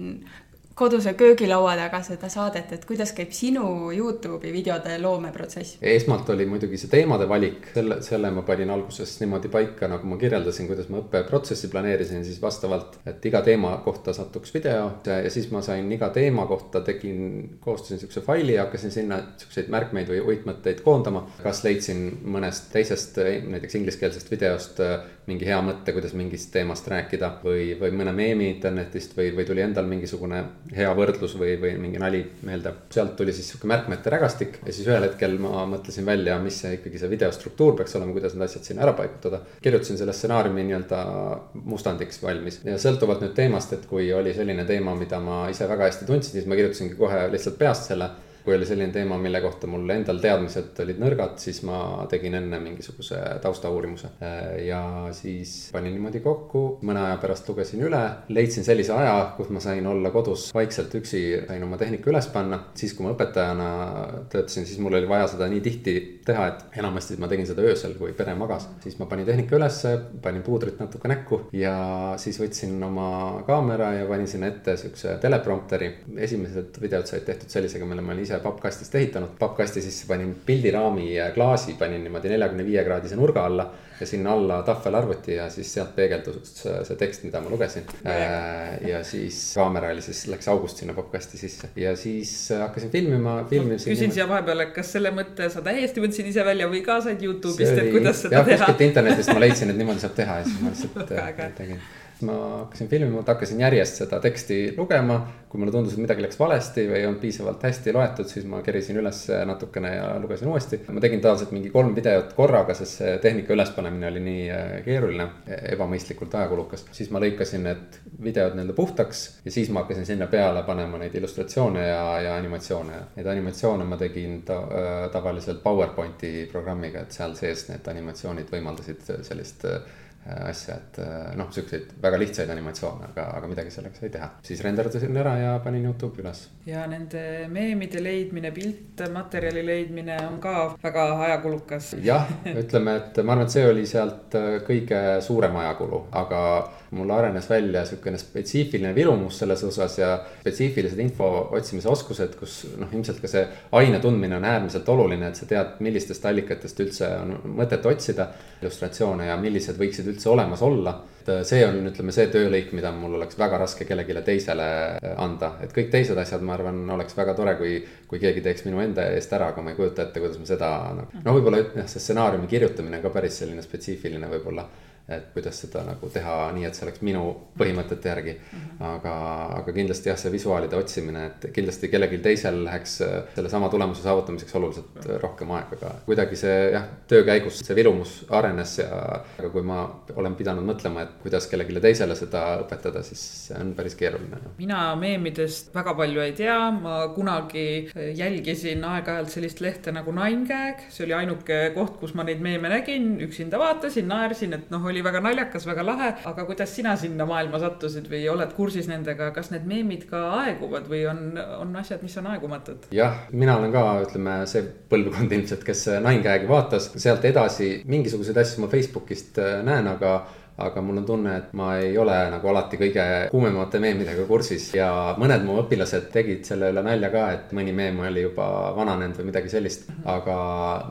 koduse köögilaua taga seda saadet, et kuidas käib sinu Youtube'i videode loomeprotsess? esmalt oli muidugi see teemade valik, selle, selle ma panin alguses niimoodi paika, nagu ma kirjeldasin, kuidas ma õppeprotsessi planeerisin, siis vastavalt, et iga teema kohta satuks video ja siis ma sain iga teema kohta, tegin, koostasin siukse faili ja hakkasin sinna siukseid märkmeid või uitmõtteid koondama. kas leidsin mõnest teisest, näiteks ingliskeelsest videost mingi hea mõtte, kuidas mingist teemast rääkida või, või mõne meemi internetist või, või tuli endal mingisugune hea võrdlus või, või mingi nali meelde. sealt tuli siis sihuke märkmete rägastik ja siis ühel hetkel ma mõtlesin välja, mis see ikkagi see video struktuur peaks olema, kuidas need asjad sinna ära paigutada. kirjutasin selle stsenaariumi nii-öelda mustandiks valmis ja sõltuvalt nüüd teemast, et kui oli selline teema, mida ma ise väga hästi tundsin, siis ma kirjutasingi kohe lihtsalt peast selle kui oli selline teema, mille kohta mul endal teadmised olid nõrgad, siis ma tegin enne mingisuguse taustauurimuse. ja siis panin niimoodi kokku, mõne aja pärast lugesin üle, leidsin sellise aja, kus ma sain olla kodus vaikselt üksi, sain oma tehnika üles panna. siis, kui ma õpetajana töötasin, siis mul oli vaja seda nii tihti teha, et enamasti ma tegin seda öösel, kui pere magas. siis ma panin tehnika ülesse, panin puudrit natuke näkku ja siis võtsin oma kaamera ja panin sinna ette siukse teleprompteri. esimesed videod said tehtud sellisega, mille ma olin ise pappkastist ehitanud. pappkasti sisse panin pildiraami ja klaasi panin niimoodi neljakümne viie kraadise nurga alla ja sinna alla tahvelarvuti ja siis sealt peegeldus see tekst, mida ma lugesin. ja siis kaamera oli siis, läks august sinna pappkasti sisse ja siis hakkasin filmima, filmisin. küsin siia vahepeale, kas selle mõtte sa täiesti mõtlesid ise välja või ka said Youtube'ist, et kuidas seda jah, teha? kuskilt internetist ma leidsin, et niimoodi saab teha ja siis ma lihtsalt tegin ma hakkasin filmima, hakkasin järjest seda teksti lugema. kui mulle tundus, et midagi läks valesti või ei olnud piisavalt hästi loetud, siis ma kerisin üles natukene ja lugesin uuesti. ma tegin tavaliselt mingi kolm videot korraga, sest see tehnika ülespanemine oli nii äh, keeruline, ebamõistlikult ajakulukas. siis ma lõikasin need videod nii-öelda puhtaks ja siis ma hakkasin sinna peale panema neid illustratsioone ja, ja animatsioone. Neid animatsioone ma tegin ta, äh, tavaliselt PowerPointi programmiga, et seal sees need animatsioonid võimaldasid sellist Äh, asja, et äh, noh, siukseid väga lihtsaid animatsioone, aga, aga midagi sellega sai teha. siis renderdasin ära ja panin Youtube'i üles. ja nende meemide leidmine, piltmaterjali leidmine on ka väga ajakulukas. jah, ütleme, et ma arvan, et see oli sealt äh, kõige suurem ajakulu, aga mul arenes välja sihukene spetsiifiline vilumus selles osas ja spetsiifilised info otsimise oskused, kus noh, ilmselt ka see aine tundmine on äärmiselt oluline, et sa tead, millistest allikatest üldse on mõtet otsida illustratsioone ja millised võiksid üldse olemas olla. et äh, see on, ütleme, see töölõik, mida mul oleks väga raske kellelegi teisele äh, anda, et kõik teised asjad, ma arvan, oleks väga tore, kui, kui keegi teeks minu enda eest ära, aga ma ei kujuta ette, kuidas ma seda noh, no võib-olla jah, see stsenaariumi kirjutamine on ka päris selline spetsiifiline võib-olla et kuidas seda nagu teha nii, et see oleks minu põhimõtete järgi mm. -hmm. aga, aga kindlasti jah, see visuaalide otsimine, et kindlasti kellelgi teisel läheks äh, sellesama tulemuse saavutamiseks oluliselt mm -hmm. rohkem aega, aga kuidagi see jah, töö käigus see vilumus arenes ja. aga kui ma olen pidanud mõtlema, et kuidas kellelegi teisele seda õpetada, siis see on päris keeruline mina meemidest väga palju ei tea, ma kunagi jälgisin aeg-ajalt sellist lehte nagu Nine Gag, see oli ainuke koht, kus ma neid meeme nägin, üksinda vaatasin, naersin, et noh, oli oli väga naljakas, väga lahe, aga kuidas sina sinna maailma sattusid või oled kursis nendega, kas need meemid ka aeguvad või on, on asjad, mis on aegumatud? jah, mina olen ka, ütleme, see põlvkond ilmselt, kes Nine Gag'i vaatas, sealt edasi mingisuguseid asju ma Facebookist äh, näen, aga aga mul on tunne, et ma ei ole nagu alati kõige kuumemate meemidega kursis ja mõned mu õpilased tegid selle üle nalja ka, et mõni meem oli juba vananenud või midagi sellist. aga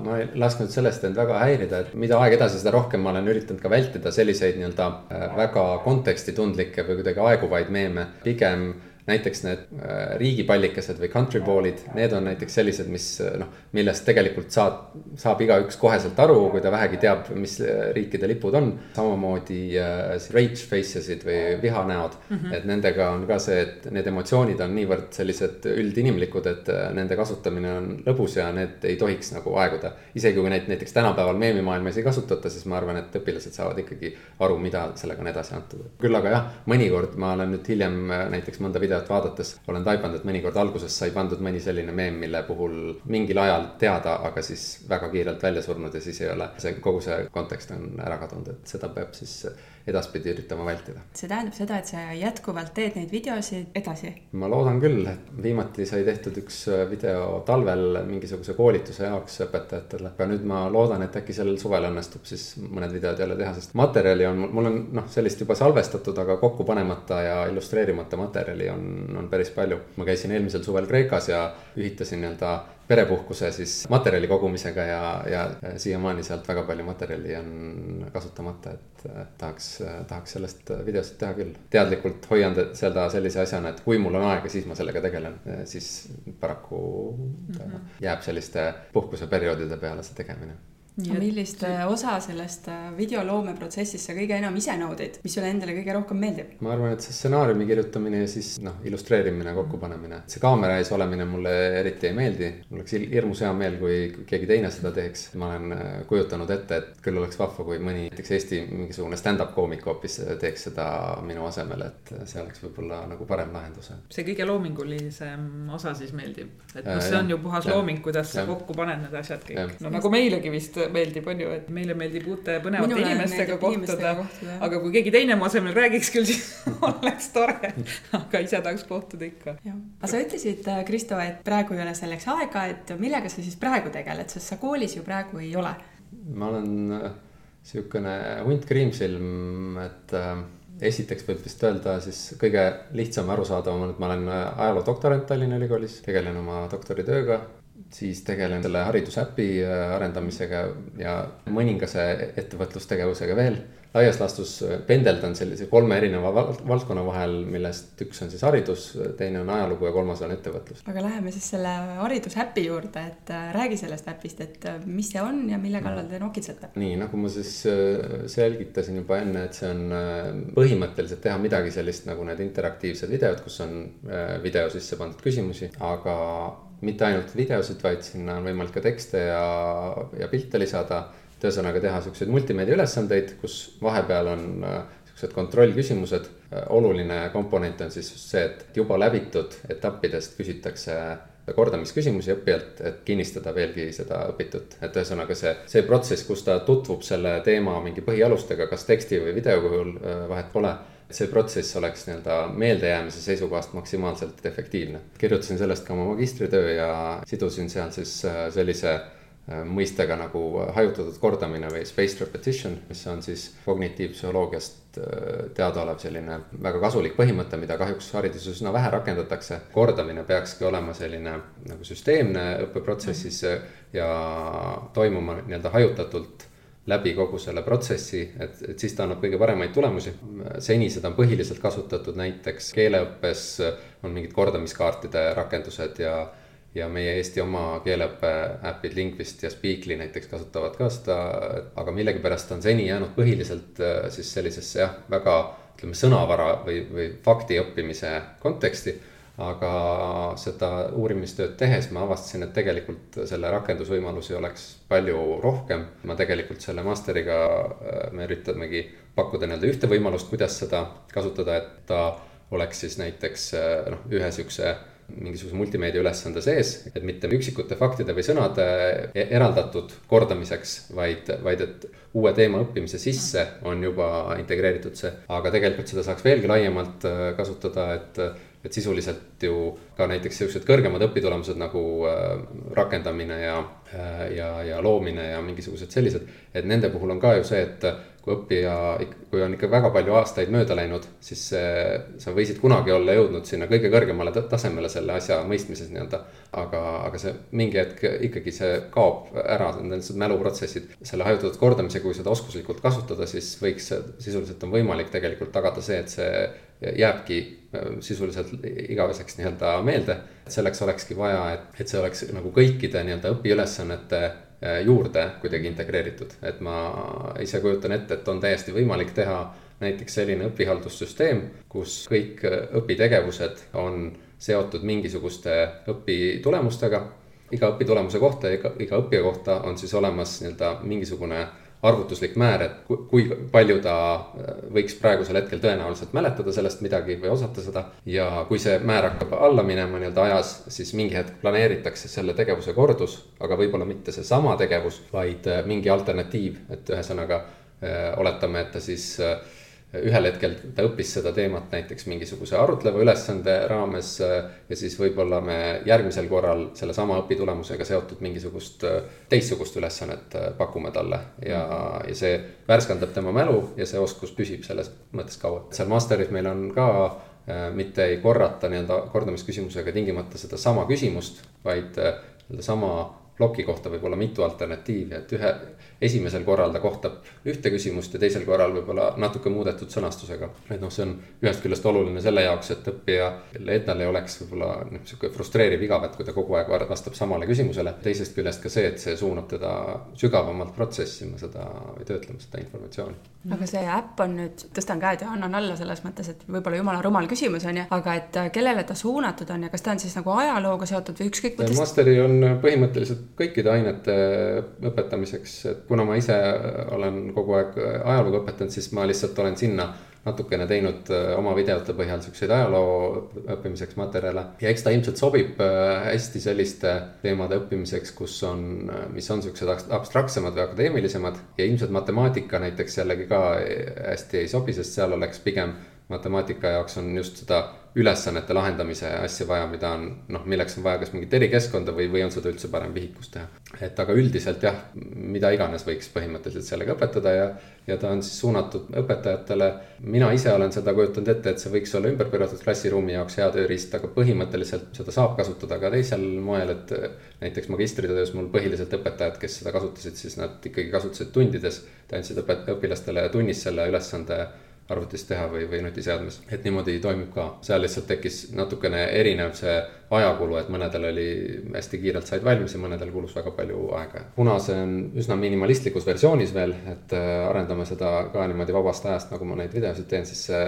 ma ei lasknud sellest end väga häirida, et mida aeg edasi, seda rohkem ma olen üritanud ka vältida selliseid nii-öelda äh, väga kontekstitundlikke või kuidagi aeguvaid meeme, pigem näiteks need äh, riigipallikesed või country ball'id, need on näiteks sellised, mis äh, noh, millest tegelikult saab, saab igaüks koheselt aru, kui ta vähegi teab, mis äh, riikide lipud on. samamoodi äh, rage faces'id või vihanäod mm, -hmm. et nendega on ka see, et need emotsioonid on niivõrd sellised üldinimlikud, et nende kasutamine on lõbus ja need ei tohiks nagu aeguda. isegi kui neid näiteks tänapäeval meemimaailmas ei kasutata, siis ma arvan, et õpilased saavad ikkagi aru, mida sellega on edasi antud. küll aga jah, mõnikord ma olen nüüd hiljem näiteks mõnda videot videot vaadates olen taibanud, et mõnikord alguses sai pandud mõni selline meem, mille puhul mingil ajal teada, aga siis väga kiirelt välja surnud ja siis ei ole. See, kogu see kontekst on ära kadunud, et seda peab siis edaspidi üritama vältida. see tähendab seda, et sa jätkuvalt teed neid videosid edasi? ma loodan küll, et viimati sai tehtud üks video talvel mingisuguse koolituse jaoks õpetajatele. aga nüüd ma loodan, et äkki sellel suvel õnnestub siis mõned videod jälle teha, sest materjali on, mul on noh, sellist juba salvestatud, aga kokku panemata ja illustreerimata materjali on, on päris palju. ma käisin eelmisel suvel Kreekas ja ühitasin nii-öelda perepuhkuse siis materjali kogumisega ja, ja siiamaani sealt väga palju materjali on kasutamata, et tahaks, tahaks sellest videost teha küll. teadlikult hoian seda sellise asjana, et kui mul on aega, siis ma sellega tegelen, siis paraku mm -hmm. jääb selliste puhkuseperioodide peale see tegemine millist äh, osa sellest äh, videoloomeprotsessist sa kõige enam ise naudid, mis sulle endale kõige rohkem meeldib? ma arvan, et see stsenaariumi kirjutamine ja siis noh, illustreerimine, kokkupanemine. see kaamera ees olemine mulle eriti ei meeldi. mul oleks hirmus hea meel, kui keegi teine seda teeks. ma olen äh, kujutanud ette, et küll oleks vahva, kui mõni näiteks Eesti mingisugune stand-up koomik hoopis teeks seda minu asemel, et see oleks võib-olla nagu parem lahendus. see kõige loomingulisem osa siis meeldib, et noh, see on ju puhas ja, looming, kuidas ja. sa kokku paned need asjad kõik. no nagu meilegi vist meeldib, on ju, et meile meeldib uute põnevate Minule inimestega kohtuda. aga kui keegi teine mu asemel räägiks küll, *laughs* siis oleks tore. aga ise tahaks kohtuda ikka. aga sa ütlesid, äh, Kristo, et praegu ei ole selleks aega, et millega sa siis praegu tegeled, sest sa koolis ju praegu ei ole. ma olen äh, sihukene hunt kriimsilm, et äh, esiteks võib vist öelda siis kõige lihtsam arusaadavam on, et ma olen ajaloo doktorant Tallinna Ülikoolis, tegelen oma doktoritööga siis tegelen selle haridusäpi äh, arendamisega ja mõningase ettevõtlustegevusega veel. laias laastus äh, pendeldan sellise kolme erineva valdkonna vahel, millest üks on siis haridus, teine on ajalugu ja kolmas on ettevõtlus. aga läheme siis selle haridusäpi juurde, et äh, räägi sellest äpist, et mis see on ja mille kallal te nokitsete? nii, nagu ma siis selgitasin juba enne, et see on põhimõtteliselt teha midagi sellist nagu need interaktiivsed videod, kus on video sisse pandud küsimusi, aga mitte ainult videosid, vaid sinna on võimalik ka tekste ja, ja pilte lisada. et ühesõnaga teha siukseid multimeedia ülesandeid, kus vahepeal on äh, siuksed kontrollküsimused. Äh, oluline komponent on siis just see, et juba läbitud etappidest küsitakse kordamisküsimusi õppijalt, et kinnistada veelgi seda õpitut. et ühesõnaga see, see protsess, kus ta tutvub selle teema mingi põhialustega, kas teksti või video kujul, äh, vahet pole see protsess oleks nii-öelda meeldejäämise seisukohast maksimaalselt efektiivne. kirjutasin sellest ka oma magistritöö ja sidusin seal siis äh, sellise äh, mõistega nagu hajutatud kordamine või spaced repetition, mis on siis kognitiivpsühholoogiast äh, teadaolev selline väga kasulik põhimõte, mida kahjuks hariduses üsna vähe rakendatakse. kordamine peakski olema selline nagu süsteemne õppeprotsessis ja toimuma nii-öelda hajutatult läbi kogu selle protsessi, et, et siis ta annab kõige paremaid tulemusi. seni seda on põhiliselt kasutatud näiteks keeleõppes, on mingid kordamiskaartide rakendused ja, ja meie Eesti oma keeleõppe äpid Lingvist ja Speakly näiteks kasutavad ka seda, aga millegipärast on seni jäänud põhiliselt äh, siis sellisesse jah, väga ütleme, sõnavara või, või fakti õppimise konteksti aga seda uurimistööd tehes ma avastasin, et tegelikult selle rakendusvõimalusi oleks palju rohkem. ma tegelikult selle master'iga, äh, me üritamegi pakkuda nii-öelda ühte võimalust, kuidas seda kasutada, et ta oleks siis näiteks äh, noh, ühe sihukese mingisuguse multimeedia ülesande sees, et mitte üksikute faktide või sõnade e-, eraldatud kordamiseks, vaid, vaid et uue teema õppimise sisse on juba integreeritud see. aga tegelikult seda saaks veelgi laiemalt äh, kasutada, et et sisuliselt ju ka näiteks siuksed kõrgemad õpitulemused nagu äh, rakendamine ja, ja, ja loomine ja mingisugused sellised. et nende puhul on ka ju see, et kui õppija, kui on ikka väga palju aastaid mööda läinud, siis sa võisid kunagi olla jõudnud sinna kõige kõrgemale tasemele selle asja mõistmises nii-öelda. aga, aga see mingi hetk ikkagi see kaob ära, need mäluprotsessid. selle hajutatud kordamisega, kui seda oskuslikult kasutada, siis võiks, sisuliselt on võimalik tegelikult tagada see, et see jääbki äh, sisuliselt igaveseks nii-öelda meelde. Selleks olekski vaja, et, et see oleks nagu kõikide nii-öelda õpiülesannete äh, juurde kuidagi integreeritud, et ma ise kujutan ette, et on täiesti võimalik teha näiteks selline õpihaldussüsteem, kus kõik äh, õpitegevused on seotud mingisuguste õpitulemustega. iga õpitulemuse kohta, iga, iga õppija kohta on siis olemas nii-öelda mingisugune arvutuslik määr, et kui palju ta äh, võiks praegusel hetkel tõenäoliselt mäletada sellest midagi või osata seda. ja kui see määr hakkab alla minema nii-öelda ajas, siis mingi hetk planeeritakse selle tegevuse kordus, aga võib-olla mitte seesama tegevus, vaid äh, mingi alternatiiv, et ühesõnaga äh, oletame, et ta siis ühel hetkel ta õppis seda teemat näiteks mingisuguse arutleva ülesande raames ja siis võib-olla me järgmisel korral sellesama õpitulemusega seotud mingisugust teistsugust ülesannet pakume talle ja, ja see värskendab tema mälu ja see oskus püsib selles mõttes kaua. seal master'is meil on ka mitte ei korrata nii-öelda kordamisküsimusega tingimata sedasama küsimust, vaid nii-öelda sama ploki kohta võib olla mitu alternatiivi, et ühe, esimesel korral ta kohtab ühte küsimust ja teisel korral võib-olla natuke muudetud sõnastusega. et noh, see on ühest küljest oluline selle jaoks, et õppijale endal ei oleks võib-olla noh, sihuke frustreeriv igav, et kui ta kogu aeg vastab samale küsimusele. teisest küljest ka see, et see suunab teda sügavamalt protsessima seda või töötlema seda informatsiooni. aga see äpp on nüüd, tõstan käed ja annan alla selles mõttes, et võib-olla jumala rumal küsimus on ju, aga et kellele ta suunatud on ja kas ta on siis nagu ajalooga seotud või ükskõik kuidas? Masteri on põhimõtteliselt kõikide ainete õpetamiseks, et kuna ma ise olen kogu aeg ajalugu õpetanud, siis ma lihtsalt olen sinna natukene teinud äh, oma videote põhjal siukseid ajaloo õppimiseks materjale. ja eks ta ilmselt sobib äh, hästi selliste teemade õppimiseks, kus on, äh, mis on siuksed abstraktsemad või akadeemilisemad. ja ilmselt matemaatika näiteks jällegi ka hästi ei sobi, sest seal oleks pigem matemaatika jaoks on just seda ülesannete lahendamise asja vaja, mida on noh, milleks on vaja kas mingit erikeskkonda või, või on seda üldse parem vihikus teha. et aga üldiselt jah, mida iganes võiks põhimõtteliselt sellega õpetada ja, ja ta on siis suunatud õpetajatele. mina ise olen seda kujutanud ette, et see võiks olla ümberpööratud klassiruumi jaoks hea tööriist, aga põhimõtteliselt seda saab kasutada ka teisel moel, et näiteks magistritöös mul põhiliselt õpetajad, kes seda kasutasid, siis nad ikkagi kasutasid tundides, andsid õpet-, õpilastele tunnis selle ülesande arvutis teha või, või nutiseadmes. et niimoodi toimub ka, seal lihtsalt tekkis natukene erinev see ajakulu, et mõnedel oli hästi kiirelt said valmis ja mõnedel kulus väga palju aega. kuna see on üsna minimalistlikus versioonis veel, et äh, arendame seda ka niimoodi vabast ajast, nagu ma neid videosid teen, siis see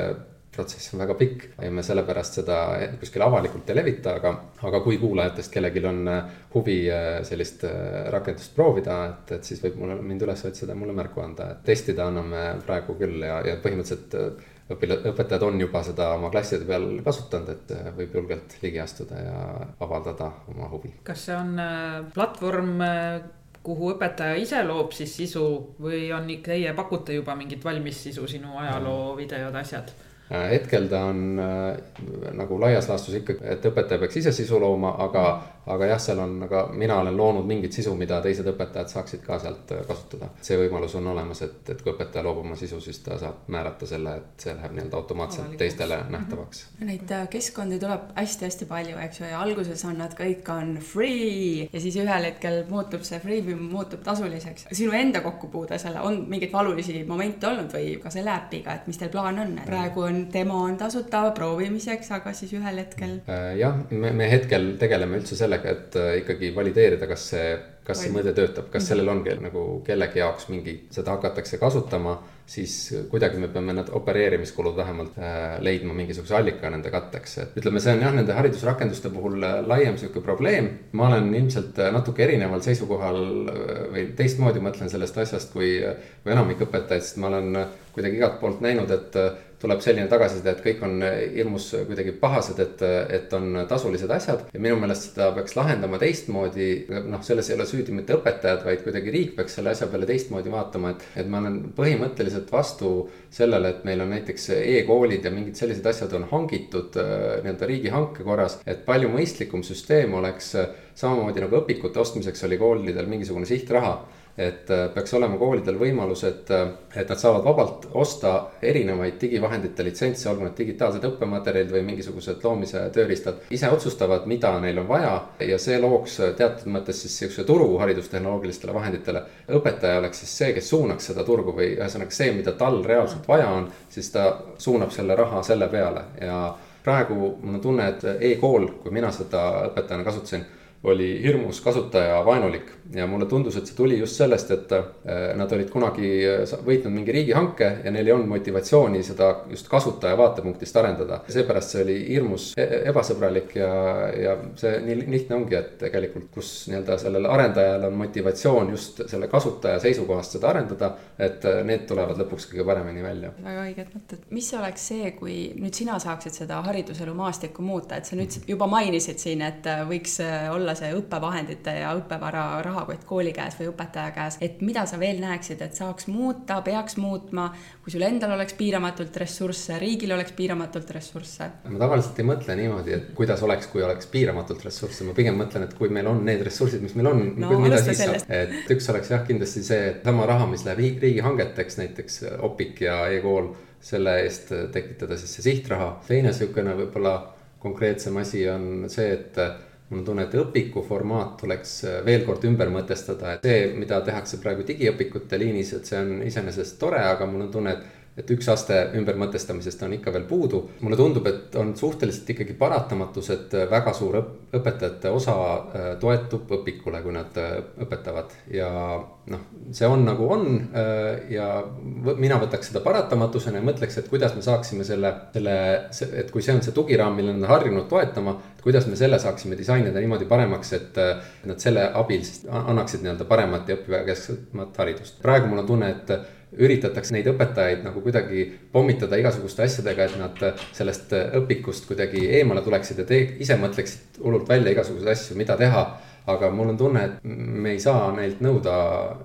protsess on väga pikk ja me sellepärast seda kuskil avalikult ei levita, aga, aga kui kuulajatest kellelgi on äh, huvi äh, sellist äh, rakendust proovida, et, et siis võib mulle, mind üles otsida ja mulle märku anda, et testida anname praegu küll ja, ja põhimõtteliselt õpila-, õpetajad on juba seda oma klasside peal kasutanud, et võib julgelt ligi astuda ja avaldada oma huvi. kas see on platvorm, kuhu õpetaja ise loob siis sisu või on teie pakute juba mingit valmis sisu, sinu ajaloo videod, asjad? Hetkel ta on äh, nagu laias laastus ikkagi, et õpetaja peaks ise sisu looma, aga, aga jah, seal on, aga mina olen loonud mingit sisu, mida teised õpetajad saaksid ka sealt äh, kasutada. see võimalus on olemas, et, et kui õpetaja loob oma sisu, siis ta saab määrata selle, et see läheb nii-öelda automaatselt Avalikuks. teistele -hmm. nähtavaks. Neid kokkondi tuleb hästi-hästi palju, eks ju, ja alguses on nad kõik on free ja siis ühel hetkel muutub see freemium muutub tasuliseks. sinu enda kokkupuude selle, on mingeid valulisi momente olnud või ka selle äpiga, et mis teil plaan on, et praegu on on, demo on tasuta proovimiseks, aga siis ühel hetkel. Äh, jah, me, me hetkel tegeleme üldse sellega, et äh, ikkagi valideerida, kas see, kas see mõte töötab, kas mhm. sellel on nagu kellegi jaoks mingi, seda hakatakse kasutama siis kuidagi me peame need opereerimiskulud vähemalt äh, leidma mingisuguse allika nende katteks, et ütleme, see on jah, nende haridusrakenduste puhul laiem sihuke probleem. ma olen ilmselt natuke erineval seisukohal või teistmoodi mõtlen sellest asjast kui, kui enamik õpetajaid, sest ma olen kuidagi igalt poolt näinud, et tuleb selline tagasiside, et kõik on hirmus kuidagi pahased, et, et on tasulised asjad. ja minu meelest seda peaks lahendama teistmoodi, noh, selles ei ole süüdi mitte õpetajad, vaid kuidagi riik peaks selle asja peale teistmoodi vaatama, et, et ma olen põhimõtteliselt vastu sellele, et meil on näiteks e-koolid ja mingid sellised asjad on hangitud äh, nii-öelda riigihanke korras. et palju mõistlikum süsteem oleks samamoodi nagu õpikute ostmiseks oli koolidel mingisugune sihtraha et äh, peaks olema koolidel võimalus, et, äh, et nad saavad vabalt osta erinevaid digivahendite litsentse, olgu need digitaalsed õppematerjalid või mingisugused loomise tööriistad. ise otsustavad, mida neil on vaja ja see looks teatud mõttes siis sihukese turu haridustehnoloogilistele vahenditele. õpetaja oleks siis see, kes suunaks seda turgu või ühesõnaga see, mida tal reaalselt vaja on, siis ta suunab selle raha selle peale ja praegu mul on tunne, et e-kool, kui mina seda õpetajana kasutasin oli hirmus kasutajavaenulik ja mulle tundus, et see tuli just sellest, et äh, nad olid kunagi äh, võitnud mingi riigihanke ja neil ei olnud motivatsiooni seda just kasutaja vaatepunktist arendada. seepärast see oli hirmus e-, ebasõbralik ja, ja see nii lihtne ongi, et tegelikult, kus nii-öelda sellel arendajal on motivatsioon just selle kasutaja seisukohast seda arendada, et äh, need tulevad lõpuks kõige paremini välja. väga õiged mõtted, mis oleks see, kui nüüd sina saaksid seda hariduselu maastikku muuta, et sa nüüd juba mainisid siin, et võiks olla olla see õppevahendite ja õppevara rahakott kooli käes või õpetaja käes, et mida sa veel näeksid, et saaks muuta, peaks muutma, kui sul endal oleks piiramatult ressursse, riigil oleks piiramatult ressursse? ma tavaliselt ei mõtle niimoodi, et kuidas oleks, kui oleks piiramatult ressursse, ma pigem mõtlen, et kui meil on need ressursid, mis meil on no,, mida siis saab. et üks oleks jah, kindlasti see, et sama raha, mis läheb riigihangeteks, näiteks Opik ja e-kool selle eest tekitada siis see sihtraha. teine niisugune võib-olla konkreetsem asi on see, et mul on tunne, et õpiku formaat tuleks veel kord ümber mõtestada, et see, mida tehakse praegu digiõpikute liinis, et see on iseenesest tore, aga mul on tunne, et et üks aste ümbermõtestamisest on ikka veel puudu. mulle tundub, et on suhteliselt ikkagi paratamatus, et väga suur õpetajate osa äh, toetub õpikule, kui nad äh, õpetavad ja noh, see on nagu on äh, ja mina võtaks seda paratamatusena ja mõtleks, et kuidas me saaksime selle, selle, et kui see on see tugiraam, mille nad on harjunud toetama, kuidas me selle saaksime disainida niimoodi paremaks, et nad selle abil siis annaksid nii-öelda paremat ja õppijakesksemat haridust. praegu mul on tunne, et üritatakse neid õpetajaid nagu kuidagi pommitada igasuguste asjadega, et nad sellest õpikust kuidagi eemale tuleksid ja te ise mõtleksid hullult välja igasuguseid asju, mida teha aga mul on tunne, et me ei saa neilt nõuda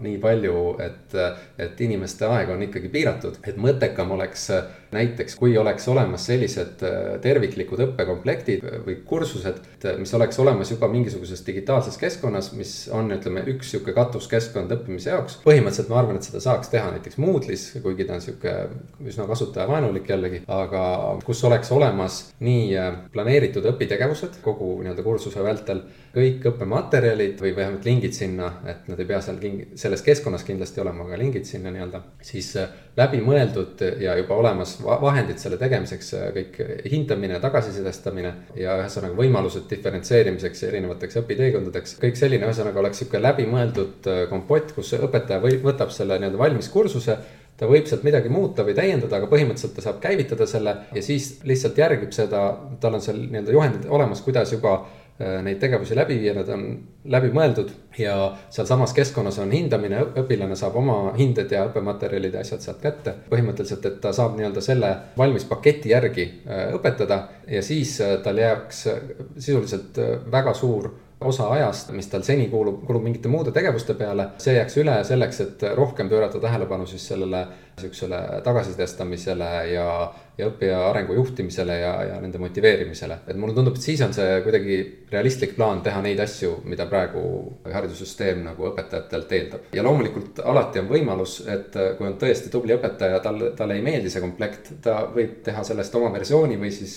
nii palju, et, et inimeste aeg on ikkagi piiratud. et mõttekam oleks näiteks, kui oleks olemas sellised terviklikud õppekomplektid või kursused, mis oleks olemas juba mingisuguses digitaalses keskkonnas, mis on, ütleme, üks sihuke katuskeskkond õppimise jaoks. põhimõtteliselt ma arvan, et seda saaks teha näiteks Moodle'is, kuigi ta on sihuke üsna kasutajavaenulik jällegi, aga kus oleks olemas nii planeeritud õpitegevused kogu nii-öelda kursuse vältel kõik õppematerjalid või vähemalt lingid sinna, et nad ei pea seal king-, selles keskkonnas kindlasti olema, aga lingid sinna nii-öelda. siis äh, läbimõeldud ja juba olemas vahendid selle tegemiseks, äh, kõik hindamine, tagasisidestamine ja ühesõnaga võimalused diferentseerimiseks erinevateks õpiteekondadeks. kõik selline ühesõnaga oleks sihuke läbimõeldud äh, kompott, kus õpetaja või võtab selle nii-öelda valmis kursuse ta võib sealt midagi muuta või täiendada, aga põhimõtteliselt ta saab käivitada selle ja siis lihtsalt järgib seda, tal on seal nii-öelda juhendid olemas, kuidas juba Äh, neid tegevusi läbi viia, nad on läbimõeldud ja sealsamas keskkonnas on hindamine, õpilane saab oma hinded ja õppematerjalid ja asjad sealt kätte. põhimõtteliselt, et ta saab nii-öelda selle valmis paketi järgi äh, õpetada ja siis äh, tal jääks sisuliselt väga suur osa ajast, mis tal seni kuulub, kulub mingite muude tegevuste peale, see jääks üle selleks, et rohkem pöörata tähelepanu siis sellele sihukesele tagasisidestamisele ja, ja õppija arengu juhtimisele ja, ja nende motiveerimisele. et mulle tundub, et siis on see kuidagi realistlik plaan teha neid asju, mida praegu haridussüsteem nagu õpetajatelt eeldab. ja loomulikult alati on võimalus, et kui on tõesti tubli õpetaja, tal, talle ei meeldi see komplekt, ta võib teha sellest oma versiooni või siis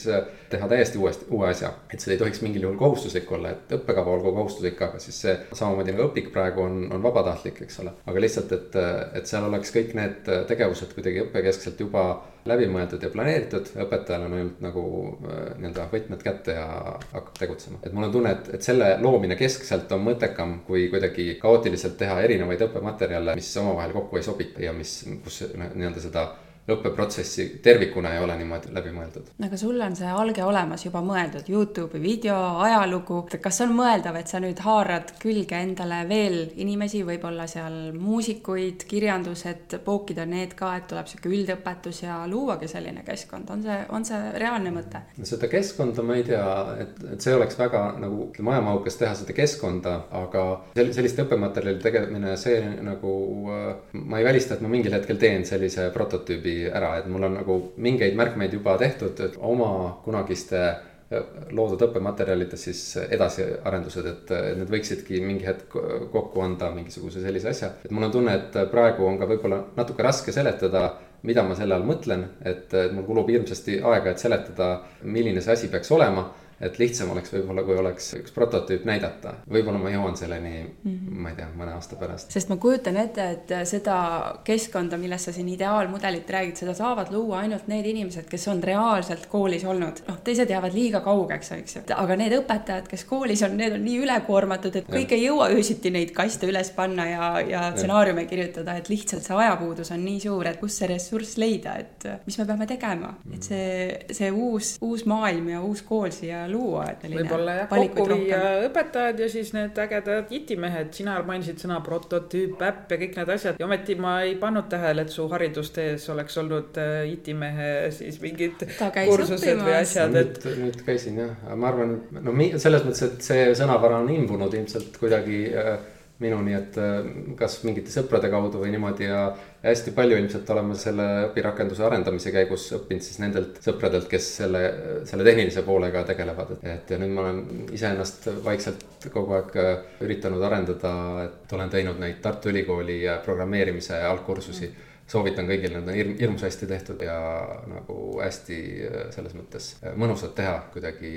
teha täiesti uuesti, uue asja. et see ei tohiks mingil juhul kohustuslik olla, et õppekava olgu kohustuslik, aga siis see samamoodi nagu õpik praegu on, on vabatahtlik, eks ole. aga lihtsalt, et, et seal oleks kõik need tegevused kuidagi õppekeskselt juba läbi mõeldud ja planeeritud, õpetajal on ainult nagu äh, nii-öelda võtmed kätte ja hakkab tegutsema. et mul on tunne, et, et selle loomine keskselt on mõttekam, kui kuidagi kaootiliselt teha erinevaid õppematerjale, mis omavahel kokku ei sobi ja mis, kus nii-öelda seda õppeprotsessi tervikuna ei ole niimoodi läbi mõeldud. aga sul on see alge olemas juba mõeldud, Youtube'i video, ajalugu, kas on mõeldav, et sa nüüd haarad külge endale veel inimesi, võib-olla seal muusikuid, kirjandused, pookida need ka, et tuleb sihuke üldõpetus ja luuagi selline keskkond, on see, on see reaalne mõte? seda keskkonda ma ei tea, et, et see oleks väga nagu ütleme, ajamahukas teha seda keskkonda, aga selliste õppematerjalide tegemine, see nagu ma ei välista, et ma mingil hetkel teen sellise prototüübi ära, et mul on nagu mingeid märkmeid juba tehtud, et oma kunagiste äh, loodud õppematerjalide siis edasiarendused, et need võiksidki mingi hetk kokku anda mingisuguse sellise asja. et mul on tunne, et praegu on ka võib-olla natuke raske seletada, mida ma selle all mõtlen, et mul kulub hirmsasti aega, et seletada, milline see asi peaks olema et lihtsam oleks võib-olla, kui oleks üks prototüüp näidata. võib-olla ma jõuan selleni mm, -hmm. ma ei tea, mõne aasta pärast. sest ma kujutan ette, et seda keskkonda, millest sa siin ideaalmudelit räägid, seda saavad luua ainult need inimesed, kes on reaalselt koolis olnud. noh, teised jäävad liiga kaugeks, eks ju. aga need õpetajad, kes koolis on, need on nii ülekoormatud, et kõik ja. ei jõua öösiti neid kaste üles panna ja, ja stsenaariume kirjutada, et lihtsalt see ajapuudus on nii suur, et kust see ressurss leida, et mis me peame tegema, et see, see uus, uus maailm ja uus kool siia luua, et võib-olla jah, kokku viia õpetajad ja siis need ägedad itimehed, sina mainisid sõna prototüüp, äpp ja kõik need asjad. Ja ometi ma ei pannud tähele, et su haridustees oleks olnud äh, itimehe siis mingid kursused või asjad, et. nüüd, käisin jah, ma arvan, no selles mõttes, et see sõnavara on imbunud ilmselt kuidagi äh, minuni, et äh, kas mingite sõprade kaudu või niimoodi ja hästi palju ilmselt oleme selle õpirakenduse arendamise käigus õppinud siis nendelt sõpradelt, kes selle, selle tehnilise poolega tegelevad, et ja nüüd ma olen iseennast vaikselt kogu aeg äh, üritanud arendada, et olen teinud neid Tartu Ülikooli programmeerimise algkursusi. mm soovitan kõigil, need on hirm, hirmus hästi tehtud ja nagu hästi äh, selles mõttes äh, mõnusad teha kuidagi,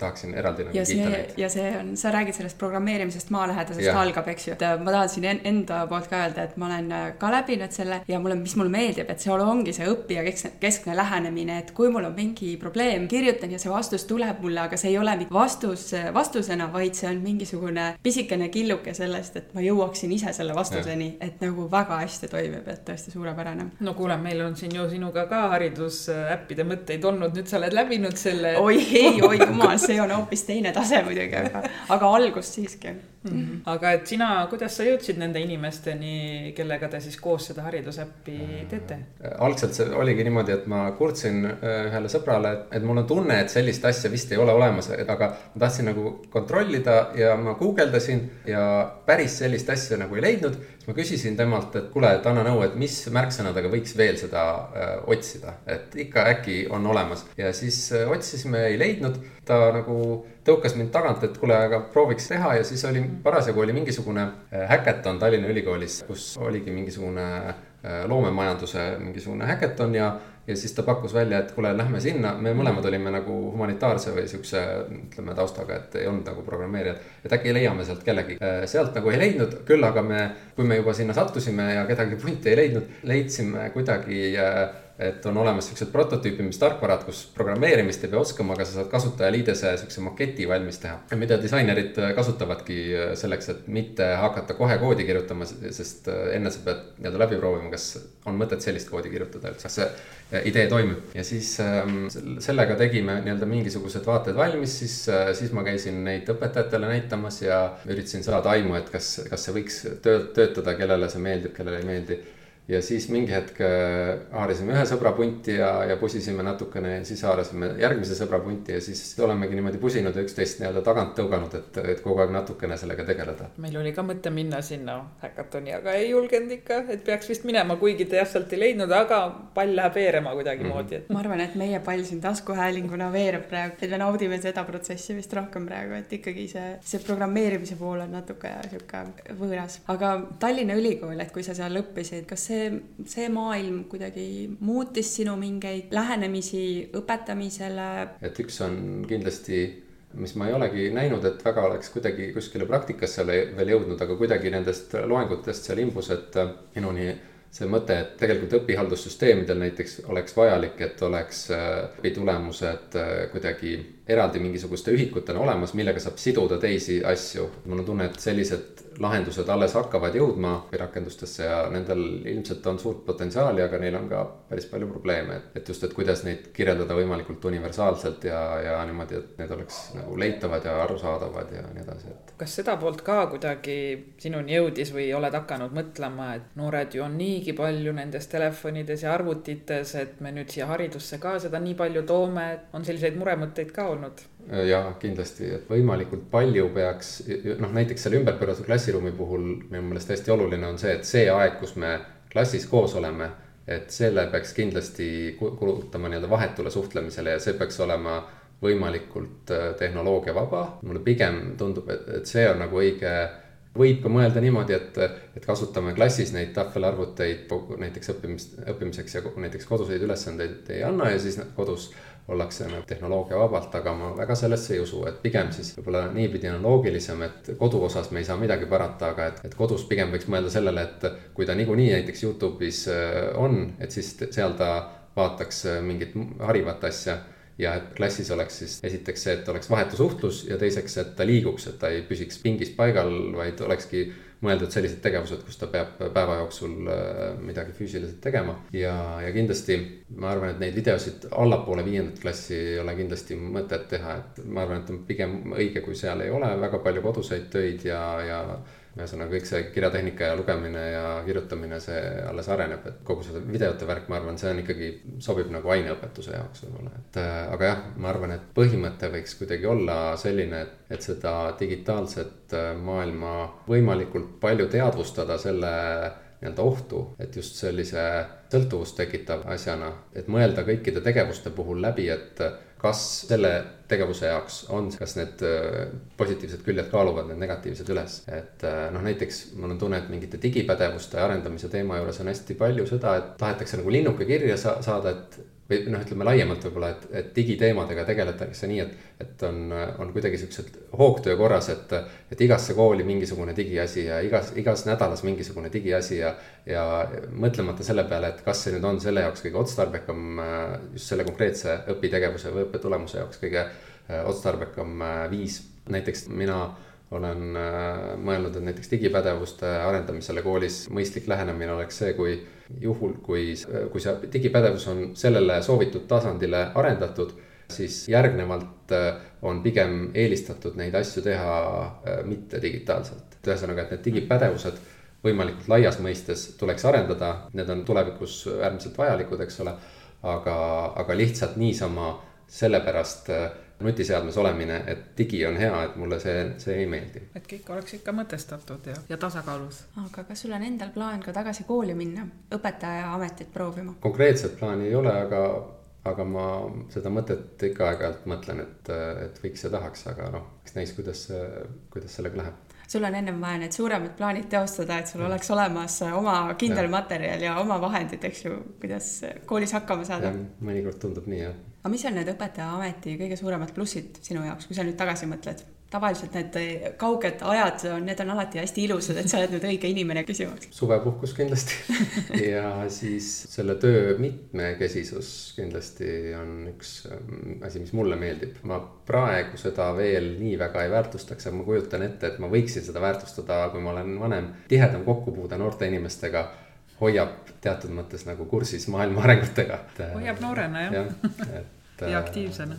tahaksin eraldi nagu ja kiita neid. ja see on, sa räägid sellest programmeerimisest maalähedasest algab, eks ju, et äh, ma tahan siin enda poolt ka öelda, et ma olen ka läbinud selle ja mulle, mis mulle meeldib, et seal ongi see õppija keskne lähenemine, et kui mul on mingi probleem, kirjutan ja see vastus tuleb mulle, aga see ei ole vastus vastusena, vaid see on mingisugune pisikene killuke sellest, et ma jõuaksin ise selle vastuseni, et nagu väga hästi toimib, et tõesti suurepärane suurepärane. no kuule, meil on siin ju sinuga ka haridusäppide mõtteid olnud, nüüd sa oled läbinud selle. oi ei, oi *laughs* jumal, see on hoopis teine tase muidugi, aga, aga algus siiski mm. -hmm. aga et sina, kuidas sa jõudsid nende inimesteni, kellega te siis koos seda haridusäppi teete? algselt see oligi niimoodi, et ma kurtsin äh, ühele sõbrale, et, mul on tunne, et sellist asja vist ei ole olemas, aga ma tahtsin nagu kontrollida ja ma guugeldasin ja päris sellist asja nagu ei leidnud. siis ma küsisin temalt, et kuule, et anna nõu, et mis märksõnadega võiks veel seda öö, äh, otsida, et ikka äkki on olemas ja siis öö, äh, otsisime, ei leidnud ta nagu tõukas mind tagant, et kuule, aga prooviks teha ja siis oli, parasjagu oli mingisugune häkaton äh, Tallinna Ülikoolis, kus oligi mingisugune äh, loomemajanduse mingisugune häkaton ja, ja siis ta pakkus välja, et kuule, lähme sinna, me mõlemad olime nagu humanitaarse või siukse, ütleme taustaga, et ei olnud nagu programmeerijad. et äkki leiame sealt kellegi, äh, sealt nagu ei leidnud, küll aga me, kui me juba sinna sattusime ja kedagi punti ei leidnud, leidsime kuidagi äh, et on olemas siuksed prototüüpimistarkvarad, kus programmeerimist ei pea oskama, aga sa saad kasutajaliidese siukse maketi valmis teha. mida disainerid äh, kasutavadki äh, selleks, et mitte hakata kohe koodi kirjutama, sest äh, enne sa pead nii-öelda läbi proovima, kas on mõtet sellist koodi kirjutada üldse, kas see idee toimib. ja siis ähm, sellega tegime nii-öelda mingisugused vaated valmis, siis, siis ma käisin neid õpetajatele näitamas ja üritasin saada aimu, et kas, kas see võiks töötada, kellele see meeldib, kellele ei meeldi ja siis mingi hetk äh, haarisime ühe sõbra punti ja, ja pusisime natukene ja siis haarasime järgmise sõbra punti ja siis olemegi niimoodi pusinud ja üksteist nii-öelda tagant tõuganud, et, et kogu aeg natukene sellega tegeleda. meil oli ka mõte minna sinna häkatoni, aga ei julgenud ikka, et peaks vist minema, kuigi te jah sealt ei leidnud, aga pall läheb veerema kuidagimoodi et.... ma arvan, et meie pall siin taskuhäälinguna veereb praegu, et me naudime seda protsessi vist rohkem praegu, et ikkagi see, see programmeerimise pool on natuke sihuke võõras. aga Tallinna Ülikool, et kui sa seal õppisid, kas see see, see maailm kuidagi muutis sinu mingeid lähenemisi õpetamisele? et üks on kindlasti mis ma ei olegi näinud, et väga oleks kuidagi kuskile praktikasse veel jõudnud, aga kuidagi nendest loengutest seal imbus, et minuni see mõte, et tegelikult õpihaldussüsteemidel näiteks oleks vajalik, et oleks õpitulemused äh, kuidagi eraldi mingisuguste ühikutena olemas, millega saab siduda teisi asju. mul on tunne, et sellised lahendused alles hakkavad jõudma rakendustesse ja nendel ilmselt on suurt potentsiaali, aga neil on ka päris palju probleeme, et, et just, et kuidas neid kirjeldada võimalikult universaalselt ja, ja niimoodi, et need oleks nagu leitavad ja arusaadavad ja nii edasi, et. kas seda poolt ka kuidagi sinuni jõudis või oled hakanud mõtlema, et noored ju on niigi palju nendes telefonides ja arvutites, et me nüüd siia haridusse ka seda nii palju toome, on selliseid muremõtteid ka olnud? ja kindlasti, et võimalikult palju peaks, noh näiteks selle ümberpööratud klassiruumi puhul minu meelest hästi oluline on see, et see aeg, kus me klassis koos oleme, et selle peaks kindlasti kulutama nii-öelda vahetule suhtlemisele ja see peaks olema võimalikult äh, tehnoloogiavaba. mulle pigem tundub, et, et see on nagu õige võib ka mõelda niimoodi, et, et kasutame klassis neid tahvelarvuteid näiteks õppimist, õppimiseks ja näiteks koduseid ülesandeid ei anna ja siis kodus ollakse nagu tehnoloogia vabalt, aga ma väga sellesse ei usu, et pigem siis võib-olla niipidi on loogilisem, et kodu osas me ei saa midagi parata, aga et, et kodus pigem võiks mõelda sellele, et kui ta niikuinii näiteks Youtube'is äh, on, et siis seal ta vaataks äh, mingit harivat asja ja et klassis oleks siis esiteks see, et oleks vahetu suhtlus ja teiseks, et ta liiguks, et ta ei püsiks pingis paigal, vaid olekski mõeldud sellised tegevused, kus ta peab päeva jooksul midagi füüsiliselt tegema. ja, ja kindlasti ma arvan, et neid videosid allapoole viiendat klassi ei ole kindlasti mõtet teha, et ma arvan, et on pigem õige, kui seal ei ole väga palju koduseid töid ja, ja ühesõnaga kõik see kirjatehnika ja lugemine ja kirjutamine, see alles areneb, et kogu see videote värk, ma arvan, see on ikkagi, sobib nagu aineõpetuse jaoks võib-olla, et äh, aga jah, ma arvan, et põhimõte võiks kuidagi olla selline, et, et seda digitaalset äh, maailma võimalikult palju teadvustada selle nii-öelda ohtu, et just sellise sõltuvust tekitav asjana, et mõelda kõikide tegevuste puhul läbi, et kas selle tegevuse jaoks on, kas need äh, positiivsed küljed kaaluvad need negatiivsed üles. et äh, noh, näiteks mul on tunne, et mingite digipädevuste arendamise teema juures on hästi palju seda, et tahetakse nagu linnuke kirja sa saada, et või noh, ütleme laiemalt võib-olla, et, et digiteemadega tegeletakse nii, et, et on, on kuidagi siuksed hoogtöö korras, et, et igasse kooli mingisugune digiasi ja igas, igas nädalas mingisugune digiasi ja, ja mõtlemata selle peale, et kas see nüüd on selle jaoks kõige otstarbekam just selle konkreetse õpitegevuse või õppetulemuse jaoks kõige otstarbekam viis. näiteks mina olen mõelnud, et näiteks digipädevuste arendamisele koolis mõistlik lähenemine oleks see, kui juhul, kui, kui see digipädevus on sellele soovitud tasandile arendatud, siis järgnevalt äh, on pigem eelistatud neid asju teha äh, mitte digitaalselt. ühesõnaga, et need digipädevused võimalikult laias mõistes tuleks arendada, need on tulevikus äärmiselt vajalikud, eks ole. aga, aga lihtsalt niisama sellepärast äh, nutiseadmes olemine, et digi on hea, et mulle see, see ei meeldi. et kõik oleks ikka mõtestatud ja, ja tasakaalus. aga kas sul on endal plaan ka tagasi kooli minna, õpetaja ametit proovima? konkreetset plaani ei ole, aga, aga ma seda mõtet ikka aeg-ajalt mõtlen, et, et võiks ja tahaks, aga noh, eks näis, kuidas, kuidas sellega läheb sul on ennem vaja need suuremad plaanid teostada, et sul mm. oleks olemas oma kindel ja. materjal ja oma vahendid, eks ju, kuidas koolis hakkama saada. mõnikord tundub nii, jah aga mis on need õpetajaameti kõige suuremad plussid sinu jaoks, kui sa nüüd tagasi mõtled? tavaliselt need kauged ajad need on alati hästi ilusad, et sa oled nüüd õige inimene küsimaks. suvepuhkus kindlasti *laughs* ja siis selle töö mitmekesisus kindlasti on üks ähm, asi, mis mulle meeldib. ma praegu seda veel nii väga ei väärtustaks, aga ma kujutan ette, et ma võiksin seda väärtustada, kui ma olen vanem, tihedam kokkupuude noorte inimestega hoiab teatud mõttes nagu kursis maailma arengutega. hoiab noorena jah ja, ja aktiivsena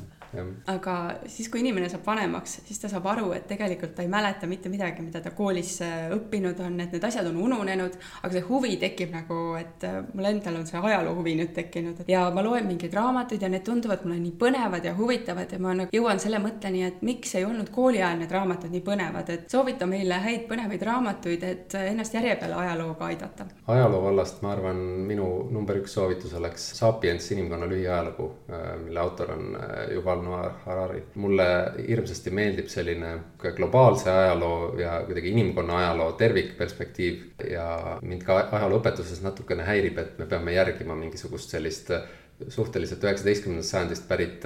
aga siis, kui inimene saab vanemaks, siis ta saab aru, et tegelikult ta ei mäleta mitte midagi, mida ta koolis äh, õppinud on, et need asjad on ununenud, aga see huvi tekib nagu, et äh, mul endal on see ajaloo huvi nüüd tekkinud. Ja ma loen mingeid raamatuid ja need tunduvad mulle nii põnevad ja huvitavad ja ma nagu jõuan selle mõtteni, et miks ei olnud kooli ajal need raamatud nii põnevad, et soovita meile häid põnevaid raamatuid, et ennast järje peale ajalooga aidata. ajaloo vallast ma arvan, minu number üks soovitus oleks Sapiens, inimkonna lühiajalugu, äh, mille autor on Yuval Noir Harari. mulle hirmsasti meeldib selline ka globaalse ajaloo ja kuidagi inimkonna ajaloo tervikperspektiiv ja mind ka ajalooõpetuses natukene häirib, et me peame järgima mingisugust sellist suhteliselt üheksateistkümnendast sajandist pärit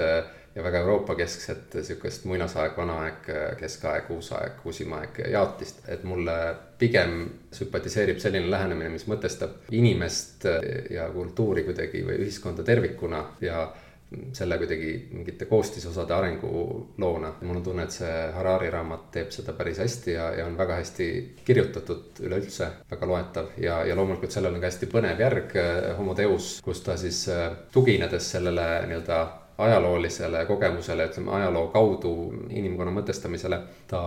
ja väga Euroopa keskset sihukest muinasaeg, vanaaeg, keskaeg, uusaeg, uusimaaeg jaotist. et mulle pigem sümpatiseerib selline lähenemine, mis mõtestab inimest ja kultuuri kuidagi või ühiskonda tervikuna ja selle kuidagi mingite koostisosade arenguloona. mul on tunne, et see Harari raamat teeb seda päris hästi ja, ja on väga hästi kirjutatud üleüldse, väga loetav ja, ja loomulikult sellel on ka hästi põnev järg, eh, Homo Deus, kus ta siis eh, tuginedes sellele nii-öelda ajaloolisele kogemusele, ütleme ajaloo kaudu inimkonna mõtestamisele, ta